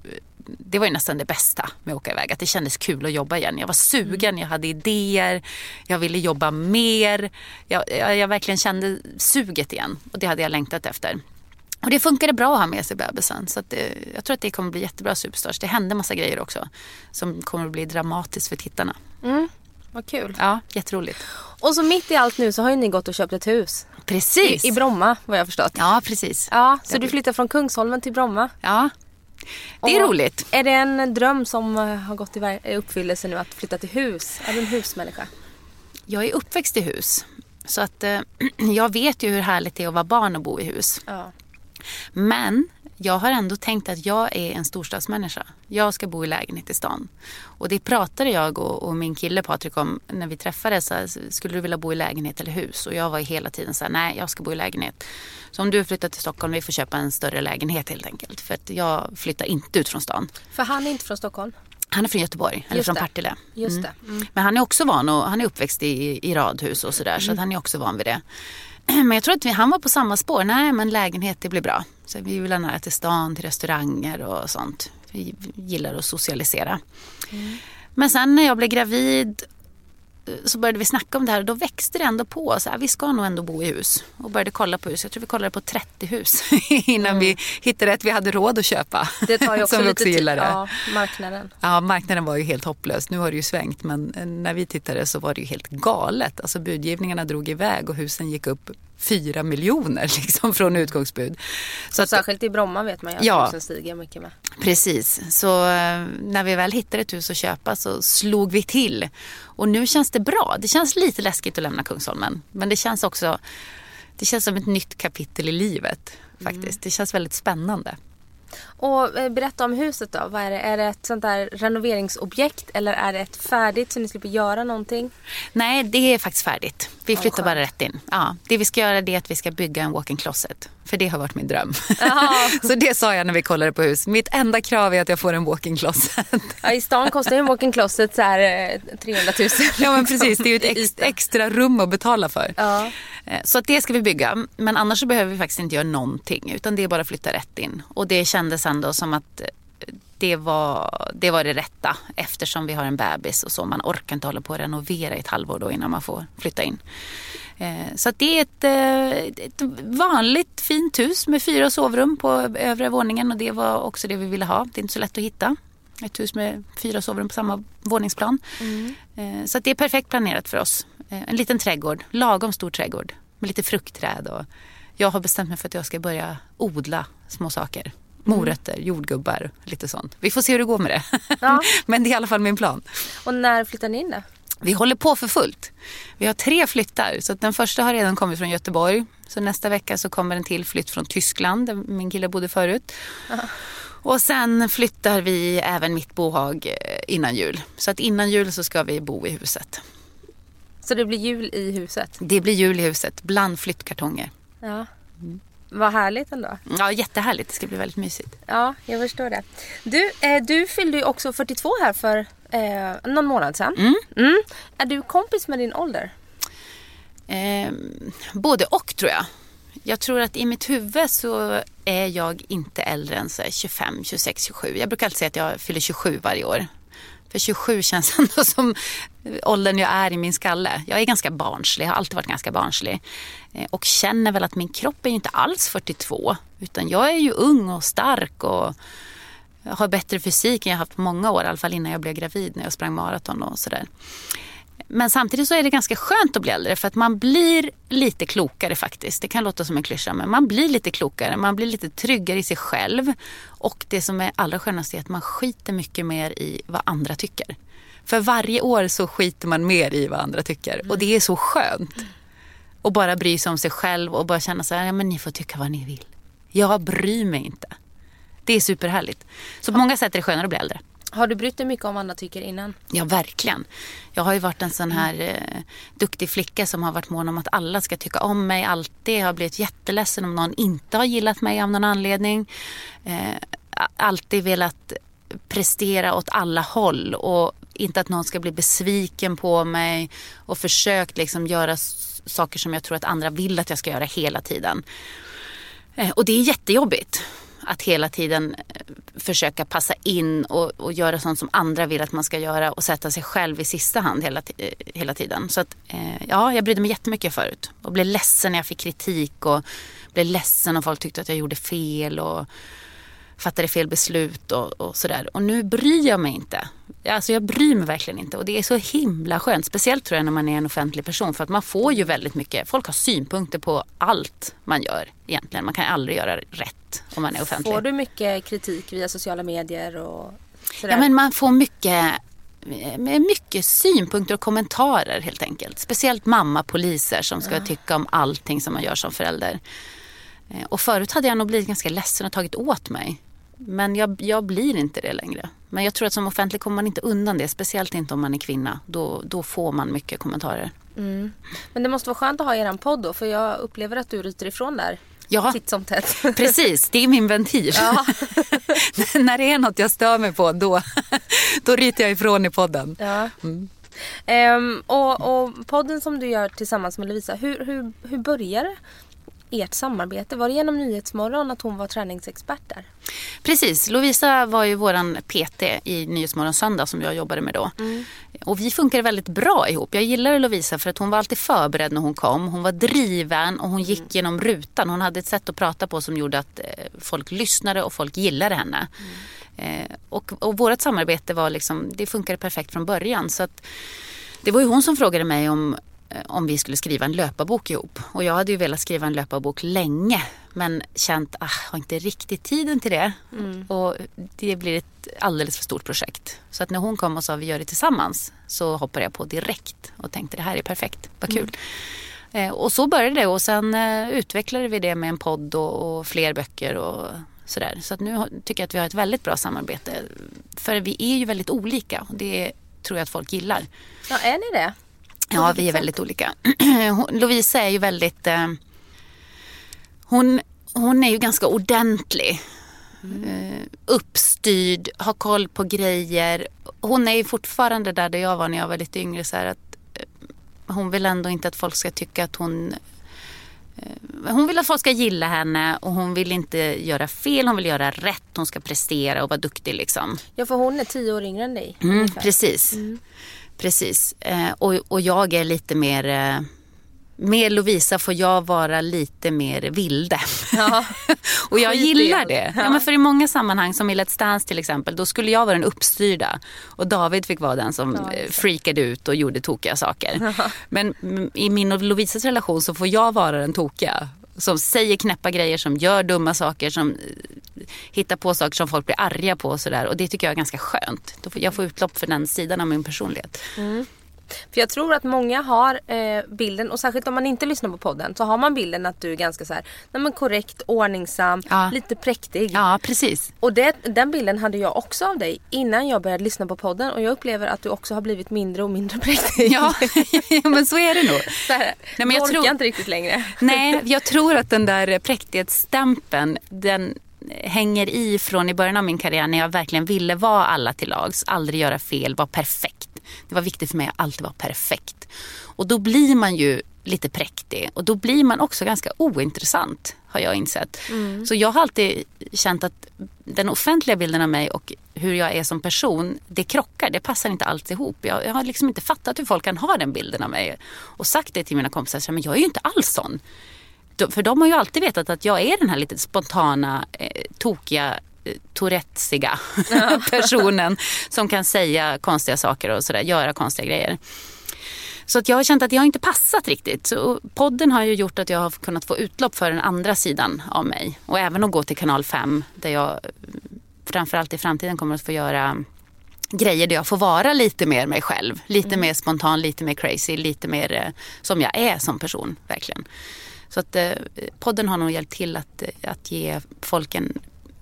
det var ju nästan det bästa med att åka iväg. Att det kändes kul att jobba igen. Jag var sugen, jag hade idéer, jag ville jobba mer. Jag, jag, jag verkligen kände suget igen och det hade jag längtat efter. Och det funkade bra att ha med sig bebisen. Så det, jag tror att det kommer bli jättebra Superstars. Det hände massa grejer också som kommer att bli dramatiskt för tittarna. Mm. vad kul. Ja, jätteroligt. Och så mitt i allt nu så har ju ni gått och köpt ett hus. Precis. I, i Bromma vad jag förstått. Ja, precis. Ja, så du flyttar från Kungsholmen till Bromma. Ja, det är Och roligt. Är det en dröm som har gått i uppfyllelse nu att flytta till hus? Är du en husmänniska? Jag är uppväxt i hus. Så att eh, jag vet ju hur härligt det är att vara barn och bo i hus. Ja. Men jag har ändå tänkt att jag är en storstadsmänniska. Jag ska bo i lägenhet i stan. Och det pratade jag och, och min kille Patrik om när vi träffades. Så här, Skulle du vilja bo i lägenhet eller hus? Och jag var hela tiden så här, nej jag ska bo i lägenhet. Så om du flyttar till Stockholm, vi får köpa en större lägenhet helt enkelt. För att jag flyttar inte ut från stan. För han är inte från Stockholm? Han är från Göteborg, eller Just från det. Partille. Just Mm. det. Mm. Men han är också van och han är uppväxt i, i radhus och sådär. Så att han är också van vid det. Men jag tror att vi, han var på samma spår. Nej men lägenhet det blir bra. Så vi vill ha nära till stan, till restauranger och sånt. Vi gillar att socialisera. Men sen när jag blev gravid så började vi snacka om det här och då växte det ändå på. Så här, vi ska nog ändå bo i hus. Och började kolla på hus. Jag tror vi kollade på 30 hus innan vi hittade ett vi hade råd att köpa. Det tar ju också Som vi också gillade. Ja, marknaden. Ja, marknaden var ju helt hopplös. Nu har det ju svängt men när vi tittade så var det ju helt galet. Alltså budgivningarna drog iväg och husen gick upp fyra miljoner liksom från utgångsbud. Så att, särskilt i Bromma vet man ju att Ja. husen stiger mycket med. precis, så eh, när vi väl hittade ett hus att köpa så slog vi till. Och nu känns det bra. Det känns lite läskigt att lämna Kungsholmen. Men det känns också det känns som ett nytt kapitel i livet faktiskt. Det känns väldigt spännande. Och eh, berätta om huset då. Vad är det? Är det ett sånt där renoveringsobjekt eller är det ett färdigt så ni slipper göra någonting? Nej, det är faktiskt färdigt. Vi flyttar skönt. bara rätt in. Ja, det vi ska göra är att vi ska bygga en walk-in closet. För det har varit min dröm. Så det sa jag när vi kollade på hus. Mitt enda krav är att jag får en walk-in closet. Ja, I stan kostar ju en walk-in closet så här, eh, 300 000. ja men precis, det är ju ett ex- extra rum att betala för. Ja. Eh, Så att det ska vi bygga. Men annars behöver vi faktiskt inte göra någonting. Utan det är bara att flytta rätt in. Och det kändes ändå som att eh, det var, det var det rätta. Eftersom vi har en bebis och så. Man orkar inte hålla på att renovera i ett halvår då innan man får flytta in. Eh, Så att det är ett, eh, ett vanligt fint hus med fyra sovrum på övre våningen. Och det var också det vi ville ha. Det är inte så lätt att hitta. Ett hus med fyra sovrum på samma våningsplan. Eh, Så att det är perfekt planerat för oss. En liten trädgård, lagom stor trädgård med lite fruktträd. Och jag har bestämt mig för att jag ska börja odla små saker. Morötter, jordgubbar, lite sånt. Vi får se hur det går med det. Ja. Men det är i alla fall min plan. Och när flyttar ni in då? Vi håller på för fullt. Vi har tre flyttar. Så den första har redan kommit från Göteborg. Så nästa vecka så kommer en till flytt från Tyskland där min kille bodde förut. Och sen flyttar vi även mitt bohag eh, innan jul. Så att innan jul så ska vi bo i huset. Så det blir jul i huset? Det blir jul i huset bland flyttkartonger. Ja. Vad härligt ändå. Ja, jättehärligt. Det ska bli väldigt mysigt. Ja, jag förstår det. Du, eh, du fyllde ju också 42 här för eh, någon månad sedan. Mm. Är du kompis med din ålder? Eh, både och tror jag. Jag tror att i mitt huvud så är jag inte äldre än så här 25, 26, 27. Jag brukar alltid säga att jag fyller 27 varje år. För 27 känns ändå som eh, åldern jag är i min skalle. Jag är ganska barnslig, har alltid varit ganska barnslig. Eh, och känner väl att min kropp är ju inte alls 42. Utan jag är ju ung och stark och har bättre fysik än jag haft på många år. I alla fall innan jag blev gravid när jag sprang maraton och sådär. Men samtidigt så är det ganska skönt att bli äldre för att man blir lite klokare faktiskt. Det kan låta som en klyscha men man blir lite klokare. Man blir lite tryggare i sig själv. Och det som är allra skönast är att man skiter mycket mer i vad andra tycker. För varje år så skiter man mer i vad andra tycker. Och det är så skönt. Och bara bry sig om sig själv och bara känna så här, ja men ni får tycka vad ni vill. Jag bryr mig inte. Det är superhärligt. Så på många sätt är det skönare att bli äldre. Har du brytt dig mycket om vad andra tycker innan? Ja, verkligen. Jag har ju varit en sån här eh, duktig flicka som har varit mån om att alla ska tycka om mig alltid. Jag har blivit jätteledsen om någon inte har gillat mig av någon anledning. Eh, alltid velat prestera åt alla håll och inte att någon ska bli besviken på mig och försökt liksom göra saker som jag tror att andra vill att jag ska göra hela tiden. Eh, Och det är jättejobbigt. Att hela tiden eh, försöka passa in och, och göra sånt som andra vill att man ska göra och sätta sig själv i sista hand hela, eh, hela tiden. Så att, eh, ja, jag brydde mig jättemycket förut. Och blev ledsen när jag fick kritik och blev ledsen om folk tyckte att jag gjorde fel och fattade fel beslut och, och sådär. Och nu bryr jag mig inte. Alltså jag bryr mig verkligen inte och det är så himla skönt. Speciellt tror jag när man är en offentlig person för att man får ju väldigt mycket, folk har synpunkter på allt man gör egentligen. Man kan aldrig göra rätt om man är offentlig. Får du mycket kritik via sociala medier och sådär? Ja men man får mycket med mycket synpunkter och kommentarer helt enkelt. Speciellt mamma-poliser som ska ja. tycka om allting som man gör som förälder. Eh, och förut hade jag nog blivit ganska ledsen och tagit åt mig. Men jag, jag blir inte det längre. Men jag tror att som offentlig kommer man inte undan det. Speciellt inte om man är kvinna. Då, då får man mycket kommentarer. Mm. Men det måste vara skönt att ha er podd då. För jag upplever att du ryter ifrån där. Ja, titt som tätt. precis. Det är min ventil. Ja. När det är något jag stör mig på då, då ryter jag ifrån i podden. Ja. Mm. Um, och, och, podden som du gör tillsammans med Lovisa, hur, hur, hur börjar det? Ert samarbete? Var det genom Nyhetsmorgon att hon var träningsexpert där? Precis. Lovisa var ju våran PT i Nyhetsmorgon söndag som jag jobbade med då. Mm. Och vi funkade väldigt bra ihop. Jag gillade Lovisa för att hon var alltid förberedd när hon kom. Hon var driven och hon gick mm. genom rutan. Hon hade ett sätt att prata på som gjorde att eh, folk lyssnade och folk gillade henne. Mm. Eh, och, och vårt samarbete var liksom, det funkade perfekt från början. Så att, det var ju hon som frågade mig om om vi skulle skriva en löparbok ihop. Och jag hade ju velat skriva en löparbok länge men känt att ah, jag har inte riktigt tiden till det. Mm. Och det blir ett alldeles för stort projekt. Så att när hon kom och sa vi gör det tillsammans så hoppade jag på direkt och tänkte det här är perfekt, vad kul. Mm. Eh, och så började det och sen eh, utvecklade vi det med en podd och, och fler böcker och sådär. Så att nu tycker jag att vi har ett väldigt bra samarbete. För vi är ju väldigt olika och det tror jag att folk gillar. Ja, är ni det? Ja, vi är väldigt olika. Lovisa är ju väldigt... Eh, hon, hon är ju ganska ordentlig. Mm. Eh, uppstyrd, har koll på grejer. Hon är ju fortfarande där, där jag var när jag var lite yngre. Så att, eh, hon vill ändå inte att folk ska tycka att hon eh, hon vill att folk ska gilla henne och hon vill inte göra fel, hon vill göra rätt, hon ska prestera och vara duktig liksom. Ja för hon är tio år yngre än dig. Mm, precis. Mm. Precis. Eh, och, och jag är lite mer eh, med Lovisa får jag vara lite mer vilde. Ja. och jag gillar det. Ja. ja. men för i många sammanhang, som i Let's Dance till exempel, då skulle jag vara den uppstyrda. Och David fick vara den som ja, freakade ut och gjorde tokiga saker. Ja. Men i min och Lovisas relation så får jag vara den tokiga som säger knäppa grejer, som gör dumma saker, som eh, hittar på saker som folk blir arga på och sådär. Och det tycker jag är ganska skönt. Jag får utlopp för den sidan av min personlighet. Mm. För jag tror att många har eh, bilden, och särskilt om man inte lyssnar på podden, så har man bilden att du är ganska så här, nej men korrekt, ordningsam, ja. lite präktig. Ja, precis. Och det, den bilden hade jag också av dig innan jag började lyssna på podden och jag upplever att du också har blivit mindre och mindre präktig. Ja, men så är det nog. Så här, nej, men jag orkar tror... inte riktigt längre. Nej, jag tror att den där präktighetsstämpeln, den hänger i från i början av min karriär när jag verkligen ville vara alla till lags, aldrig göra fel, vara perfekt. Det var viktigt för mig att alltid vara perfekt. Och då blir man ju lite präktig och då blir man också ganska ointressant har jag insett. Mm. Så jag har alltid känt att den offentliga bilden av mig och hur jag är som person, det krockar, det passar inte alls ihop. Jag, jag har liksom inte fattat hur folk kan ha den bilden av mig och sagt det till mina kompisar, men jag är ju inte alls sån. För de har ju alltid vetat att jag är den här lite spontana, eh, tokiga tourettesiga ja. personen som kan säga konstiga saker och sådär, göra konstiga grejer. Så att jag har känt att jag har inte passat riktigt. Så podden har ju gjort att jag har kunnat få utlopp för den andra sidan av mig. Och även att gå till kanal 5 där jag framförallt i framtiden kommer att få göra grejer där jag får vara lite mer mig själv. Lite mm. mer spontan, lite mer crazy, lite mer eh, som jag är som person. verkligen. Så att eh, podden har nog hjälpt till att, att ge folk en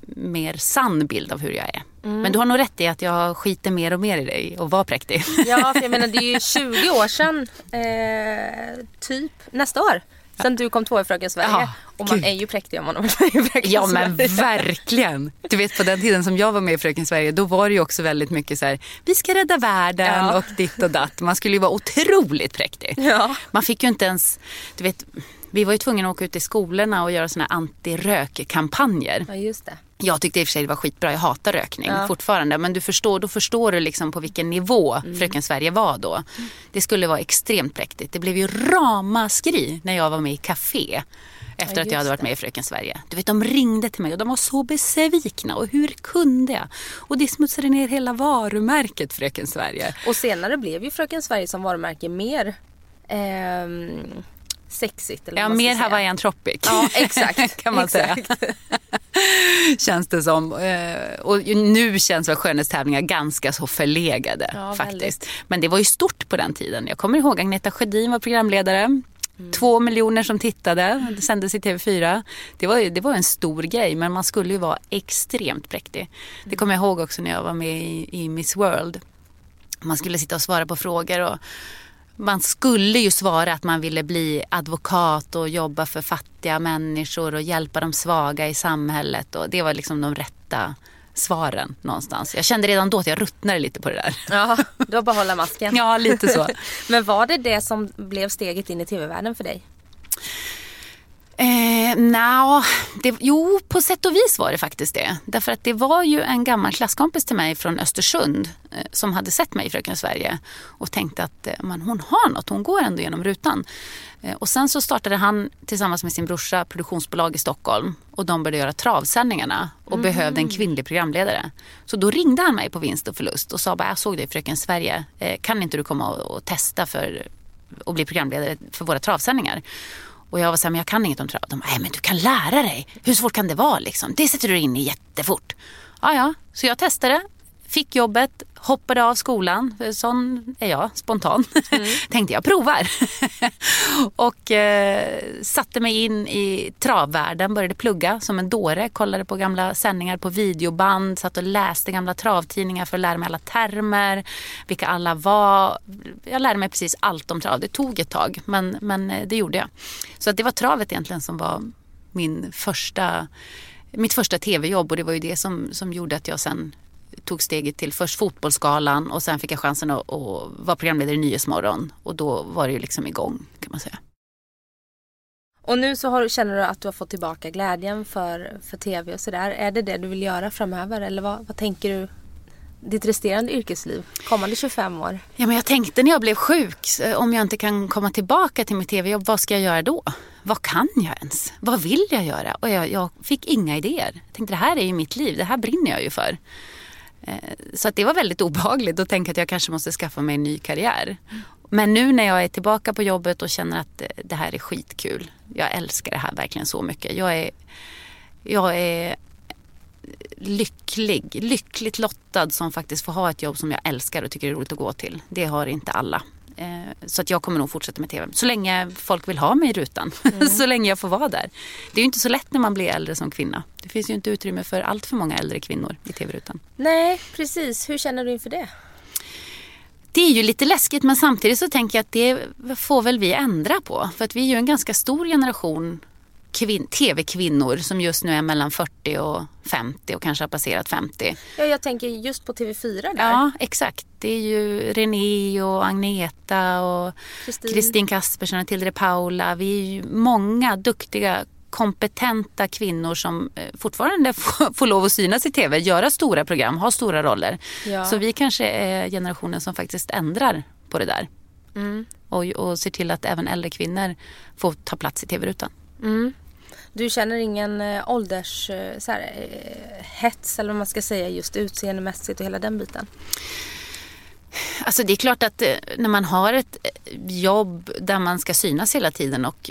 mer sann bild av hur jag är. Mm. Men du har nog rätt i att jag skiter mer och mer i dig och var präktig. Ja, för jag menar det är ju 20 år sedan, eh, typ nästa år. Sen du kom två i Fröken Sverige. Ja, och man Gud. är ju präktig om man har varit med i Fröken Ja men verkligen. Du vet på den tiden som jag var med i Fröken Sverige då var det ju också väldigt mycket så här, vi ska rädda världen ja. och ditt och datt. Man skulle ju vara otroligt präktig. Ja. Man fick ju inte ens, du vet vi var ju tvungna att åka ut i skolorna och göra såna här anti-rökkampanjer. Ja, just det. Jag tyckte i och för sig det var skitbra, jag hatar rökning ja. fortfarande. Men du förstår, då förstår du liksom på vilken nivå mm. Fröken Sverige var då. Det skulle vara extremt präktigt. Det blev ju ramaskri när jag var med i Café. Efter ja, att jag hade varit med i Fröken Sverige. Du vet, de ringde till mig och de var så besvikna. Och hur kunde jag? Och det smutsade ner hela varumärket Fröken Sverige. Och senare blev ju Fröken Sverige som varumärke mer eh, sexigt. Eller ja, mer Hawaiian Tropic. Ja, exakt. kan man exakt. säga. känns det som. Eh, och nu känns väl skönhetstävlingar ganska så förlegade ja, faktiskt. Väldigt. Men det var ju stort på den tiden. Jag kommer ihåg Agneta Sjödin var programledare. Mm. Två miljoner som tittade, det sändes i TV4. Det var, det var en stor grej men man skulle ju vara extremt präktig. Mm. Det kommer jag ihåg också när jag var med i, i Miss World. Man skulle sitta och svara på frågor och man skulle ju svara att man ville bli advokat och jobba för fattiga människor och hjälpa de svaga i samhället. Och det var liksom de rätta svaren någonstans. Jag kände redan då att jag ruttnade lite på det där. Ja, du har bara hålla masken. ja, lite så. Men var det det som blev steget in i tv-världen för dig? Eh, Nja, jo på sätt och vis var det faktiskt det. Därför att det var ju en gammal klasskompis till mig från Östersund eh, som hade sett mig i Fröken Sverige och tänkte att eh, man, hon har något, hon går ändå genom rutan. Eh, och sen så startade han tillsammans med sin brorsa produktionsbolag i Stockholm och de började göra travsändningarna och mm. behövde en kvinnlig programledare. Så då ringde han mig på vinst och förlust och sa bara jag såg dig i Fröken Sverige, eh, kan inte du komma och, och testa för att bli programledare för våra travsändningar? Och jag var så här, men jag kan inget om trav. De nej men du kan lära dig. Hur svårt kan det vara liksom? Det sätter du in i jättefort. Ja, ja, så jag testade Fick jobbet, hoppade av skolan. Sån är jag, spontan. Mm. Tänkte jag provar. och eh, satte mig in i travvärlden, började plugga som en dåre. Kollade på gamla sändningar på videoband, satt och läste gamla travtidningar för att lära mig alla termer, vilka alla var. Jag lärde mig precis allt om trav. Det tog ett tag, men, men eh, det gjorde jag. Så att det var travet egentligen som var min första mitt första tv-jobb och det var ju det som, som gjorde att jag sen tog steget till först Fotbollsgalan och sen fick jag chansen att, att vara programledare i Nyhetsmorgon. Och då var det ju liksom igång kan man säga. Och nu så har, känner du att du har fått tillbaka glädjen för, för tv och sådär. Är det det du vill göra framöver eller vad, vad tänker du ditt resterande yrkesliv, kommande 25 år? Ja, men jag tänkte när jag blev sjuk, om jag inte kan komma tillbaka till mitt tv-jobb, vad ska jag göra då? Vad kan jag ens? Vad vill jag göra? Och jag, jag fick inga idéer. Jag tänkte det här är ju mitt liv, det här brinner jag ju för. Eh, så att det var väldigt obehagligt att tänka att jag kanske måste skaffa mig en ny karriär. Men nu när jag är tillbaka på jobbet och känner att eh, det här är skitkul. Jag älskar det här verkligen så mycket. Jag är, jag är lycklig, lyckligt lottad som faktiskt får ha ett jobb som jag älskar och tycker är roligt att gå till. Det har inte alla. Eh, så att jag kommer nog fortsätta med TV. Så länge folk vill ha mig i rutan. Mm. så länge jag får vara där. Det är ju inte så lätt när man blir äldre som kvinna. Det finns ju inte utrymme för allt för många äldre kvinnor i TV-rutan. Nej, precis. Hur känner du inför det? Det är ju lite läskigt men samtidigt så tänker jag att det får väl vi ändra på. För att vi är ju en ganska stor generation tv-kvinnor som just nu är mellan 40 och 50 och kanske har passerat 50. Ja, jag tänker just på TV4 där. Ja, exakt. Det är ju René och Agneta och Kristin Kaspersen och Tilde Paula. Vi är ju många duktiga kompetenta kvinnor som eh, fortfarande får lov att synas i tv, göra stora program, ha stora roller. Ja. Så vi kanske är generationen som faktiskt ändrar på det där. Mm. Och, och ser till att även äldre kvinnor får ta plats i tv-rutan. Mm. Du känner ingen eh, ålders eh, så här, eh, hets eller vad man ska säga just utseendemässigt och hela den biten? Alltså det är klart att när man har ett jobb där man ska synas hela tiden och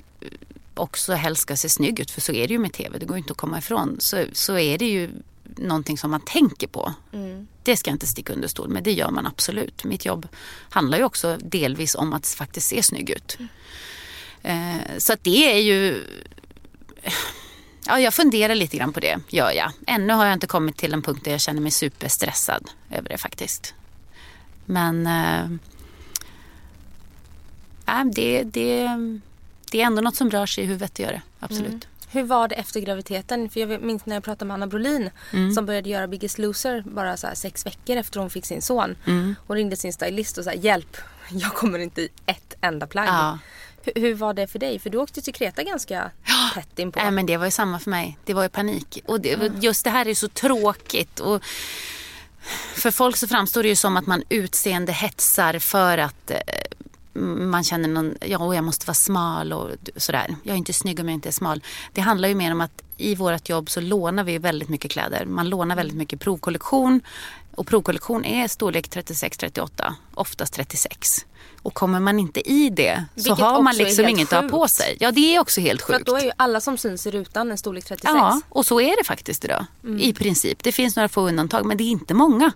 också helst ska se snygg ut, för så är det ju med TV, det går inte att komma ifrån, så, så är det ju någonting som man tänker på. Mm. Det ska jag inte sticka under stol med, det gör man absolut. Mitt jobb handlar ju också delvis om att faktiskt se snygg ut. Mm. Eh, så att det är ju Ja, jag funderar lite grann på det, gör jag. Ännu har jag inte kommit till en punkt där jag känner mig superstressad över det faktiskt. Men äh, det, det, det är ändå något som rör sig i huvudet, det gör det. Absolut. Mm. Hur var det efter graviditeten? För jag minns när jag pratade med Anna Brolin mm. som började göra Biggest Loser bara så sex veckor efter hon fick sin son. Mm. Hon ringde sin stylist och sa hjälp, jag kommer inte i ett enda plagg. Ja. Hur, hur, var det för dig? För du åkte till Kreta ganska tätt inpå. Nej, men det var ju samma för mig. Det var ju panik. Och det, just det här är så tråkigt. Och för folk så framstår det ju som att man utseende hetsar för att eh, man känner någon, ja jag måste vara smal och sådär. Jag är inte snygg om jag inte är smal. Det handlar ju mer om att i vårt jobb så lånar vi väldigt mycket kläder. Man lånar väldigt mycket provkollektion. Och provkollektion är storlek 36-38, oftast 36. Och kommer man inte i det så Vilket har man liksom inget att ha på sjukt. sig. Ja det är också helt För sjukt. att då är ju alla som syns i rutan en storlek 36. Ja, och så är det faktiskt idag. Mm. I princip. Det finns några få undantag men det är inte många.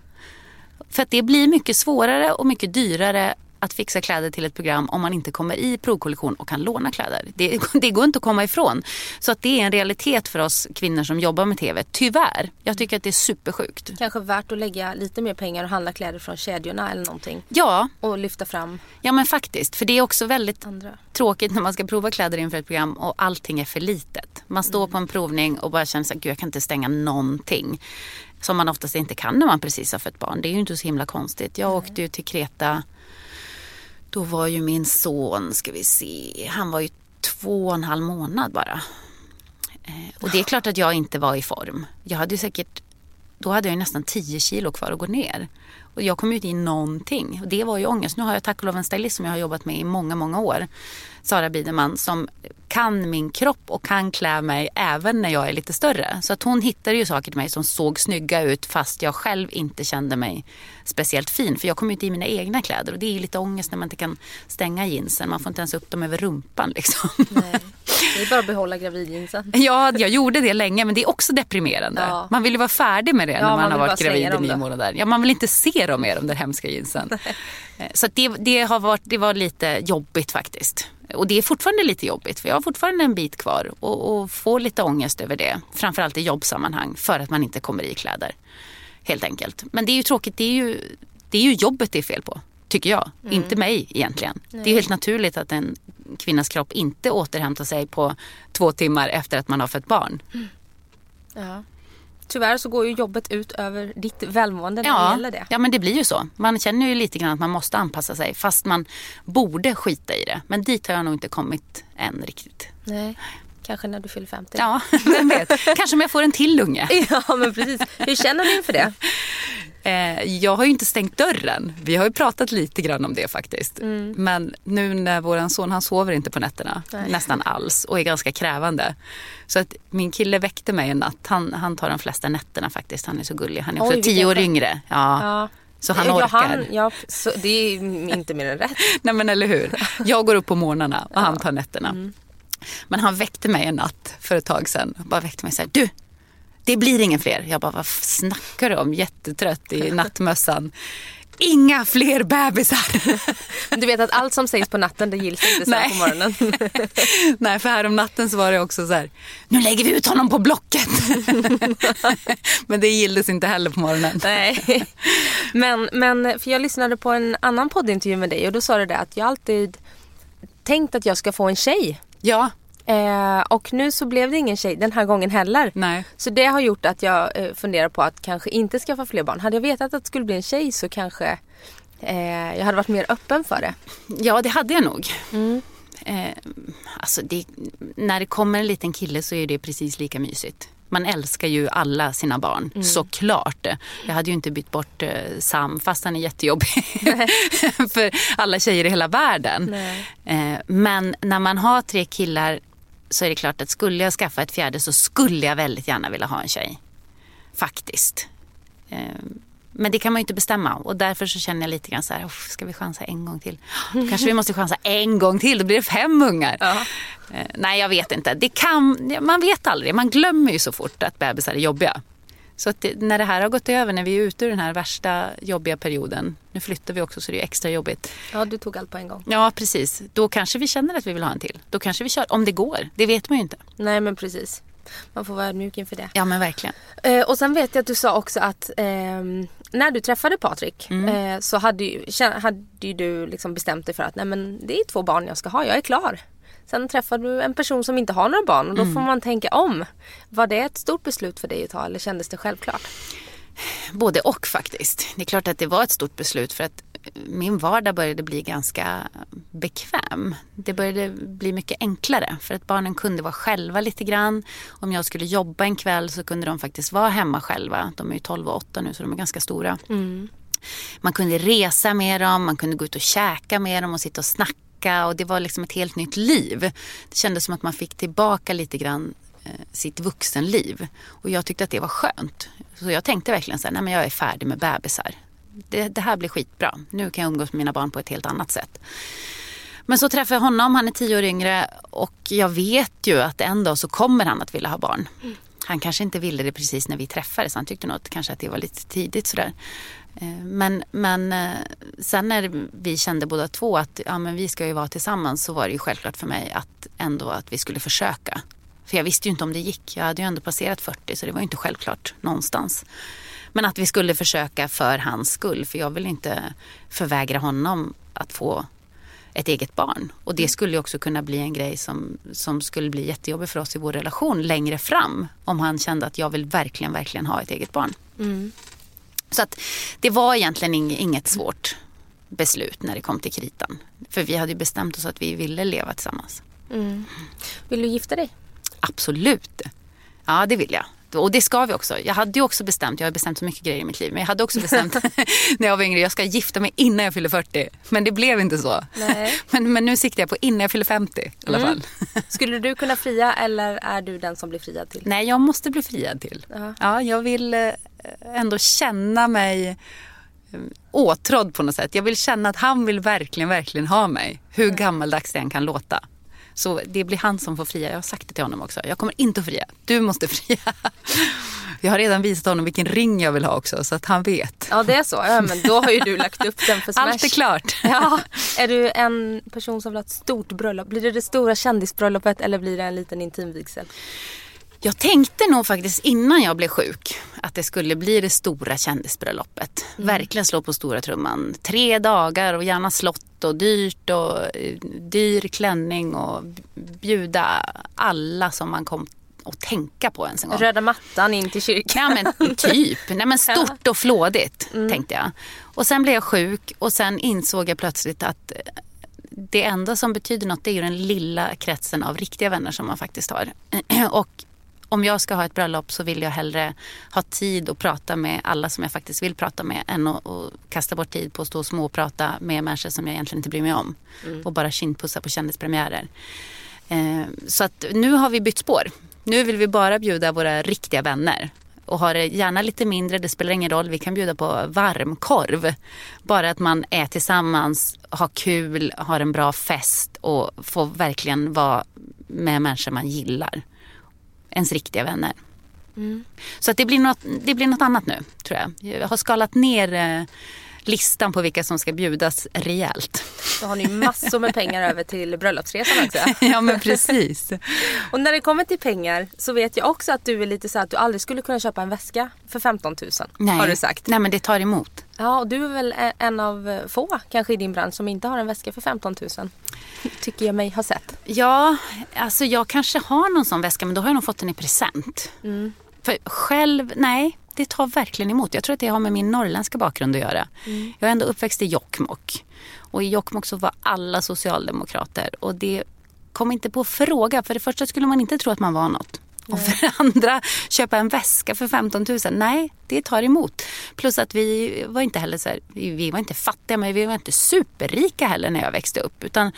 För att det blir mycket svårare och mycket dyrare att fixa kläder till ett program om man inte kommer i provkollektion och kan låna kläder. Det, det går inte att komma ifrån. Så att det är en realitet för oss kvinnor som jobbar med TV. Tyvärr. Jag tycker att det är supersjukt. Kanske värt att lägga lite mer pengar och handla kläder från kedjorna eller någonting. Ja, Och lyfta fram ja men faktiskt. För det är också väldigt andra. tråkigt när man ska prova kläder inför ett program och allting är för litet. Man står på en provning och bara känner att jag kan inte stänga någonting. Som man oftast inte kan när man precis har fött barn. Det är ju inte så himla konstigt. Jag åkte ju till Kreta. Då var ju min son, ska vi se, han var ju två och en halv månad bara. Eh, och det är klart att jag inte var i form. Jag hade ju säkert, då hade jag ju nästan 10 kilo kvar att gå ner. Och jag kom ju inte in någonting. Och det var ju ångest. Nu har jag tack och lov en stylist som jag har jobbat med i många, många år. Sara Biderman som kan min kropp och kan klä mig även när jag är lite större. Så att hon hittade ju saker till mig som såg snygga ut fast jag själv inte kände mig speciellt fin. För jag kom ju inte i mina egna kläder och det är ju lite ångest när man inte kan stänga jeansen. Man får inte ens upp dem över rumpan liksom. Nej. Det är bara att behålla gravidjeansen. Ja, jag gjorde det länge men det är också deprimerande. Ja. Man vill ju vara färdig med det Ja, när man man, har varit gravid i nio månader. Ja, man vill inte se dem mer, de där hemska jeansen. Eh, Så det, det, har varit, det var lite jobbigt faktiskt. Och det är fortfarande lite jobbigt för jag har fortfarande en bit kvar och, och får lite ångest över det. Framförallt i jobbsammanhang för att man inte kommer i kläder. Helt enkelt. Men det är ju tråkigt, det är ju, det är ju jobbet det är fel på. Tycker jag. Mm. Inte mig egentligen. Det är helt naturligt att en kvinnas kropp inte återhämtar sig på två timmar efter att man har fött barn. Ja. Tyvärr så går ju jobbet ut över ditt välmående när det Ja, gäller det. ja, men det blir ju så. Man känner ju lite grann att man måste anpassa sig fast man borde skita i det. Men dit har jag nog inte kommit än riktigt. Nej. Kanske när du fyller 50. Ja, vem vet. Kanske om jag får en till unge. ja men precis. Hur känner du inför det? Eh, jag har ju inte stängt dörren. Vi har ju pratat lite grann om det faktiskt. Men nu när våran son, han sover inte på nätterna Nej. nästan alls och är ganska krävande. Så att min kille väckte mig en natt. Han, han tar de flesta nätterna faktiskt. Han är så gullig. Han är Oj, också vilken tio år yngre. Ja. Ja. Så han ja, orkar. han, ja, så, det är inte mer än rätt. Nej men eller hur. Jag går upp på morgnarna och han tar nätterna. Men han väckte mig en natt för ett tag sedan. Bara väckte mig så här. Du, det blir ingen fler. Jag bara, vad snackar du om? Jättetrött i nattmössan. Inga fler bebisar. Du vet att allt som sägs på natten det gills inte sen Nej. på morgonen. Nej, för här om natten så var det också så här. Nu lägger vi ut honom på Blocket. Men det gilldes inte heller på morgonen. Nej. Men, men för jag lyssnade på en annan poddintervju med dig och då sa du det att jag alltid tänkt att jag ska få en tjej. Ja, Eh, och nu så blev det ingen tjej den här gången heller. nej. Så det har gjort att jag eh, funderar på att kanske inte skaffa fler barn. Hade jag vetat att det skulle bli en tjej så kanske eh, jag hade varit mer öppen för det. Ja, det hade jag nog. Eh, alltså det, när det kommer en liten kille så är det precis lika mysigt. Man älskar ju alla sina barn, såklart. Jag hade ju inte bytt bort eh, Sam, fast han är jättejobbig för alla tjejer i hela världen. Nej. Eh, men när man har tre killar så är det klart att skulle jag skaffa ett fjärde så skulle jag väldigt gärna vilja ha en tjej. Faktiskt. Men det kan man ju inte bestämma och därför så känner jag lite grann så här, "Uff, ska vi chansa en gång till? Då kanske vi måste chansa en gång till, då blir det fem ungar. Ja. Eh, nej, jag vet inte. Det kan, man vet aldrig, man glömmer ju så fort att bebisar är jobbiga. Så det, när det här har gått över, när vi är ute ur den här värsta jobbiga perioden, nu flyttar vi också så det är extra jobbigt. ja, du tog allt på en gång. Ja, precis. Då kanske vi känner att vi vill ha en till. Då kanske vi kör, om det går. Det vet man ju inte. Nej men precis. Man får vara ödmjuk inför det. Ja, men verkligen. Eh, och sen vet jag att du sa också att ehm, när du träffade Patrik eh, så hade ju, hade ju du liksom bestämt dig för att nej men det är två barn jag ska ha, jag är klar. Sen träffar du en person som inte har några barn och då får man tänka om. Var det ett stort beslut för dig att ta eller kändes det självklart? Både och faktiskt. Det är klart att det var ett stort beslut för att min vardag började bli ganska bekväm. Det började bli mycket enklare för att barnen kunde vara själva lite grann. Om jag skulle jobba en kväll så kunde de faktiskt vara hemma själva. De är ju 12 och 8 nu så de är ganska stora. Mm. Man kunde resa med dem, man kunde gå ut och käka med dem och sitta och snacka och det var liksom ett helt nytt liv. Det kändes som att man fick tillbaka lite grann eh, sitt vuxenliv. Och jag tyckte att det var skönt. Så jag tänkte verkligen så här, nej men jag är färdig med bebisar det, det här blir skitbra. Nu kan jag umgås med mina barn på ett helt annat sätt. Men så träffar jag honom, han är tio år yngre och jag vet ju att en dag så kommer han att vilja ha barn. Mm. Han kanske inte ville det precis när vi träffades, han tyckte nog att, kanske att det var lite tidigt sådär. Eh, men, men eh, sen när vi kände båda två att ja, men vi ska ju vara tillsammans så var det ju självklart för mig att ändå att vi skulle försöka. För jag visste ju inte om det gick. Jag hade ju ändå passerat 40 så det var ju inte självklart någonstans. Men att vi skulle försöka för hans skull. För jag vill inte förvägra honom att få ett eget barn. Och det skulle också kunna bli en grej som, som skulle bli jättejobbig för oss i vår relation längre fram. Om han kände att jag vill verkligen, verkligen ha ett eget barn. Mm. Så att det var egentligen inget svårt beslut när det kom till kritan. För vi hade bestämt oss att vi ville leva tillsammans. Mm. Vill du gifta dig? Absolut. Ja, det vill jag. Och det ska vi också. Jag hade ju också bestämt, jag har bestämt så mycket grejer i mitt liv, men jag hade också bestämt när jag var yngre, jag ska gifta mig innan jag fyller 40. Men det blev inte så. Men, men nu siktar jag på innan jag fyller 50 i alla mm. fall. Skulle du kunna fria eller är du den som blir friad till? Nej, jag måste bli friad till. Uh -huh. Ja, jag vill eh, ändå känna mig eh, åtrådd på något sätt. Jag vill känna att han vill verkligen, verkligen ha mig. Hur gammaldags det än kan låta. Så det blir han som får fria. Jag har sagt det till honom också. Jag kommer inte att fria. Du måste fria. Jag har redan visat honom vilken ring jag vill ha också så att han vet. Ja det är så. Ja, men då har ju du lagt upp den för Smash. Allt är klart. Ja. Är du en person som vill ha ett stort bröllop? Blir det det stora kändisbröllopet eller blir det en liten intimvigsel? Jag tänkte nog faktiskt innan jag blev sjuk att det skulle bli det stora kändisbröllopet. Mm. Verkligen slå på stora trumman. Tre dagar och gärna slott och dyrt och eh, dyr klänning och bjuda alla som man kom att tänka på ens en gång. Röda mattan in till kyrkan. Ja men typ. Nej, men stort och flådigt mm. tänkte jag. Och sen blev jag sjuk och sen insåg jag plötsligt att det enda som betyder något är ju den lilla kretsen av riktiga vänner som man faktiskt har. Och om jag ska ha ett bröllop så vill jag hellre ha tid att prata med alla som jag faktiskt vill prata med än att, att kasta bort tid på att stå och småprata med människor som jag egentligen inte bryr mig om. Mm. Och bara kindpussa på kändispremiärer. Eh, så att nu har vi bytt spår. Nu vill vi bara bjuda våra riktiga vänner och ha det gärna lite mindre, det spelar ingen roll, vi kan bjuda på varmkorv. Bara att man är tillsammans, har kul, har en bra fest och får verkligen vara med människor man gillar ens riktiga vänner. Mm. Så att det, blir något, det blir något annat nu tror jag. Jag har skalat ner eh, listan på vilka som ska bjudas rejält. Då har ni massor med pengar över till bröllopsresan också. ja men precis. och när det kommer till pengar så vet jag också att du är lite så att du aldrig skulle kunna köpa en väska för 15 000. Nej. Har du sagt. Nej men det tar emot. Ja och du är väl en av få kanske i din bransch som inte har en väska för 15 000. Tycker jag mig ha sett. Ja, alltså jag kanske har någon sån väska men då har jag nog fått den i present. Mm. För själv, nej det tar verkligen emot. Jag tror att det har med min norrländska bakgrund att göra. Mm. Jag är ändå uppväxt i Jokkmokk. Och i Jokkmokk så var alla socialdemokrater. Och det kom inte på fråga. För det första skulle man inte tro att man var något. Och för det andra, köpa en väska för 15 000. Nej, det tar emot. Plus att vi var inte heller så här, vi var inte fattiga men vi var inte superrika heller när jag växte upp. Utan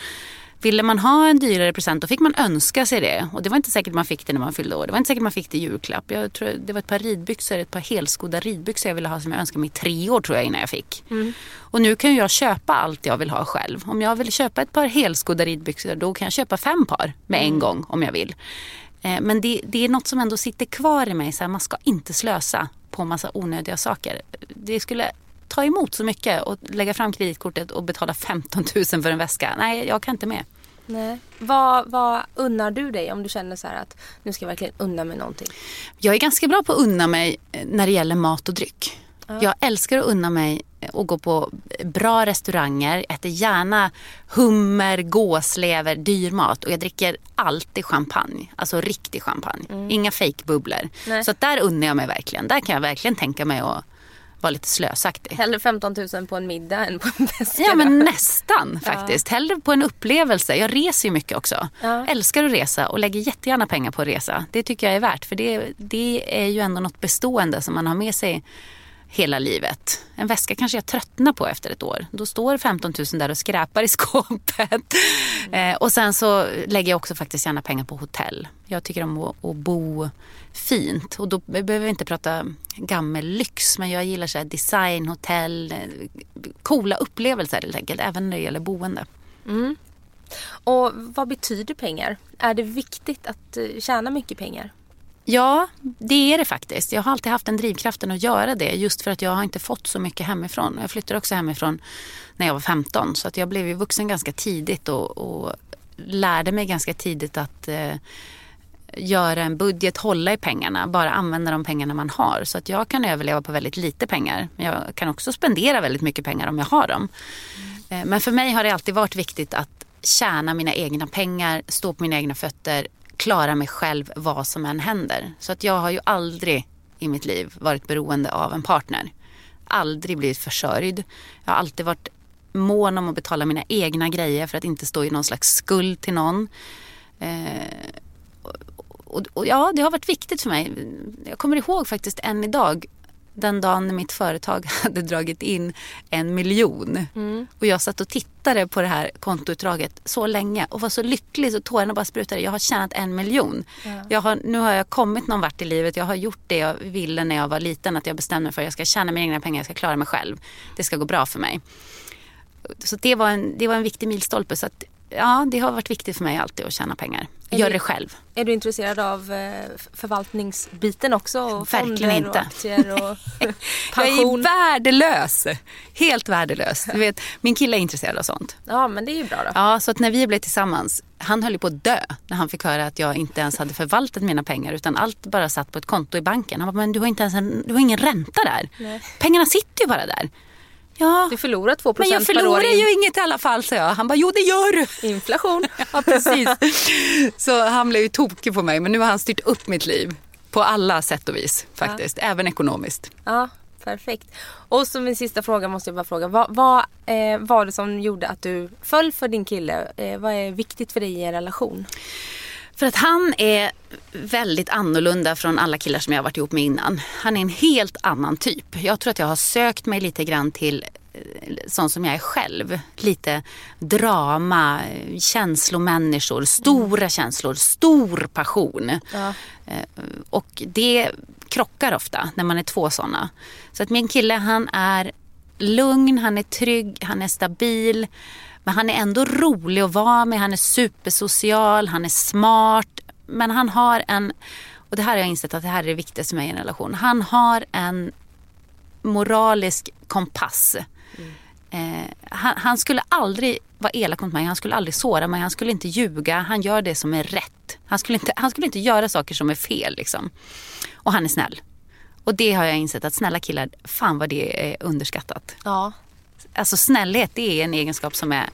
Ville man ha en dyrare present då fick man önska sig det. Och det var inte säkert man fick det när man fyllde år. Det var inte säkert man fick det i julklapp. Jag tror det var ett par ridbyxor, ett par helskodda ridbyxor jag ville ha som jag önskade mig i tre år tror jag innan jag fick. Mm. Och nu kan jag köpa allt jag vill ha själv. Om jag vill köpa ett par helskodda ridbyxor då kan jag köpa fem par med en mm. gång om jag vill. Eh, men det, det, är något som ändå sitter kvar i mig. Så här, man ska inte slösa på massa onödiga saker. Det skulle ta emot så mycket och lägga fram kreditkortet och betala 15 000 för en väska. Nej, jag kan inte med. Nej. Vad, vad unnar du dig om du känner så att nu ska jag verkligen unna mig någonting? Jag är ganska bra på att unna mig eh, när det gäller mat och dryck. Ja. Jag älskar att unna mig och gå på bra restauranger, äter gärna hummer, gåslever, dyr mat och jag dricker alltid champagne. Alltså riktig champagne. Mm. Inga fejkbubblor. Så där unnar jag mig verkligen. Där kan jag verkligen tänka mig att vara lite slösaktig. Hellre 15 000 på en middag än på en väska. Ja men nästan faktiskt. Ja. Hellre på en upplevelse. Jag reser ju mycket också. Ja. Älskar att resa och lägger jättegärna pengar på att resa. Det tycker jag är värt för det, det är ju ändå något bestående som man har med sig hela livet. En väska kanske jag tröttnar på efter ett år. Då står 15 000 där och skräpar i skåpet. Mm. Eh, och sen så lägger jag också faktiskt gärna pengar på hotell. Jag tycker om att, att bo fint. Och då behöver vi inte prata gammellyx. Men jag gillar så här design, hotell, eh, coola upplevelser helt enkelt. Även när det gäller boende. Mm. Och vad betyder pengar? Är det viktigt att eh, tjäna mycket pengar? Ja, det är det faktiskt. Jag har alltid haft den drivkraften att göra det just för att jag har inte fått så mycket hemifrån. Jag flyttade också hemifrån när jag var 15 så att jag blev ju vuxen ganska tidigt och, och lärde mig ganska tidigt att eh, göra en budget, hålla i pengarna, bara använda de pengarna man har. Så att jag kan överleva på väldigt lite pengar. Men jag kan också spendera väldigt mycket pengar om jag har dem. Mm. Men för mig har det alltid varit viktigt att tjäna mina egna pengar, stå på mina egna fötter, klara mig själv vad som än händer. Så att jag har ju aldrig i mitt liv varit beroende av en partner. Aldrig blivit försörjd. Jag har alltid varit mån om att betala mina egna grejer för att inte stå i någon slags skuld till någon. Eh, och, och, ja, det har varit viktigt för mig. Jag kommer ihåg faktiskt än idag den dagen mitt företag hade dragit in en miljon. Mm. Och jag satt och tittade på det här kontoutdraget så länge och var så lycklig så tårarna bara sprutade. Jag har tjänat en miljon. Ja. Jag har, nu har jag kommit någon vart i livet. Jag har gjort det jag ville när jag var liten. Att jag bestämde mig för att jag ska tjäna mina egna pengar. Jag ska klara mig själv. Det ska gå bra för mig. Så det var en, det var en viktig milstolpe. Så att ja, det har varit viktigt för mig alltid att tjäna pengar. Gör det själv. Är du intresserad av eh, förvaltningsbiten också? Verkligen inte. Och aktier och pension? Jag är värdelös. Helt värdelös. Du vet, min kille är intresserad av sånt. Ja, men det är ju bra då. Ja, så att när vi blev tillsammans, han höll ju på att dö när han fick höra att jag inte ens hade förvaltat mina pengar utan allt bara satt på ett konto i banken. Han bara, men du har inte ens en, du har ingen ränta där. Nej. Pengarna sitter ju bara där. Ja. Du förlorar 2 per år. Men jag förlorar ju inget i alla fall, sa jag. Han bara, jo det gör du. Inflation. ja, precis. Så han blev ju tokig på mig. Men nu har han styrt upp mitt liv. På alla sätt och vis faktiskt. Ja. Även ekonomiskt. Ja, perfekt. Och som min sista fråga måste jag bara fråga. Vad, vad eh, var det som gjorde att du föll för din kille? Eh, vad är viktigt för dig i en relation? För att han är väldigt annorlunda från alla killar som jag har varit ihop med innan. Han är en helt annan typ. Jag tror att jag har sökt mig lite grann till eh, sån som jag är själv. Lite drama, känslomänniskor, stora mm. känslor, stor passion. Ja. Eh, och det krockar ofta när man är två såna. Så att min kille han är lugn, han är trygg, han är stabil. Men han är ändå rolig att vara med. Han är supersocial, han är smart. Men han har en, och det här har jag insett att det här är det viktigaste med en relation. Han har en moralisk kompass. Mm. Eh, han, han, skulle aldrig vara elak mot mig, han skulle aldrig såra mig, han skulle inte ljuga. Han gör det som är rätt. Han skulle inte, han skulle inte göra saker som är fel. Liksom. Och han är snäll. Och det har jag insett att snälla killar, fan vad det är underskattat. Ja, Alltså snällhet det är en egenskap som är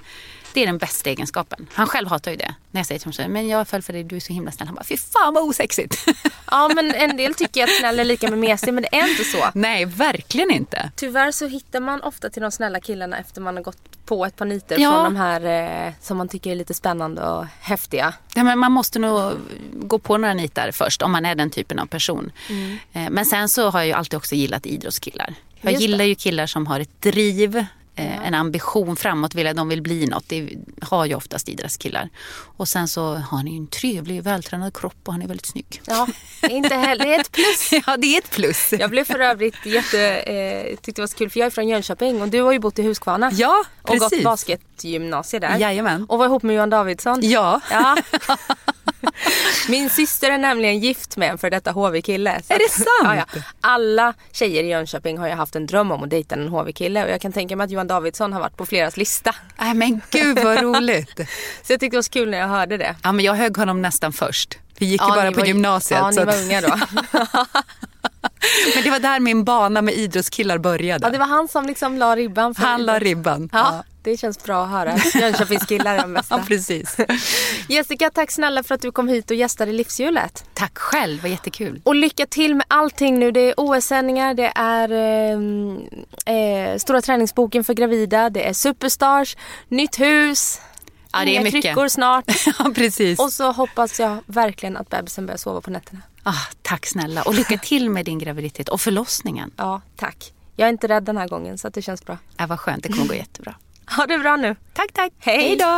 det är den bästa egenskapen. Han själv hatar ju det. När jag säger till honom men jag föll för dig, du är så himla snäll. Han bara, fy fan vad osexigt. Ja men en del tycker att snäll är lika med mesig men det är inte så. Nej, verkligen inte. Tyvärr så hittar man ofta till de snälla killarna efter man har gått på ett par nitar ja. från de här eh, som man tycker är lite spännande och häftiga. Ja, men man måste nog gå på några nitar först om man är den typen av person. Mm. Eh, men sen så har jag ju alltid också gillat idrottskillar. Jag Just gillar det. ju killar som har ett driv, en ambition framåt, vill, de vill bli något. Det har ju oftast idrottskillar. Och sen så har han ju en trevlig vältränad kropp och han är väldigt snygg. Ja, inte heller. det är ett plus. ja, det är ett plus. Jag blev för övrigt jätte, eh, tyckte det var så kul för jag är från Jönköping och du har ju bott i Huskvarna. Ja, precis. Och gått basketgymnasiet där. Jajamän. Och var ihop med Johan Davidsson. Ja. ja. Min syster är nämligen gift med en för detta HV-kille. Är det sant? Ja, ja. Alla tjejer i Jönköping har ju haft en dröm om att dejta en HV-kille och jag kan tänka mig att Johan Davidsson har varit på fleras lista. Nej men gud vad roligt. så jag tyckte det var så kul när jag hörde det. Ja men jag högg honom nästan först. Vi gick ju bara på var, gymnasiet. Ja, ni var unga då. Men det var där min bana med idrottskillar började. Ja, det var han som liksom la ribban. För Han la ribban. Ja, det känns bra att höra. Jönköpingskillar är de bästa. Ja, precis. Jessica, tack snälla för att du kom hit och gästade Livshjulet. Tack själv, vad jättekul. Och lycka till med allting nu. Det är OS-sändningar, det är eh, eh, Stora träningsboken för gravida, det är Superstars, nytt hus. Ja, det är inga mycket. kryckor snart. Ja, precis. Och så hoppas jag verkligen att bebisen börjar sova på nätterna. Ah, tack snälla. Och lycka till med din graviditet och förlossningen. Ja, tack. Jag är inte rädd den här gången så att det känns bra. Ja, vad skönt, det kommer gå jättebra. Ha det bra nu. Tack, tack. Hej då!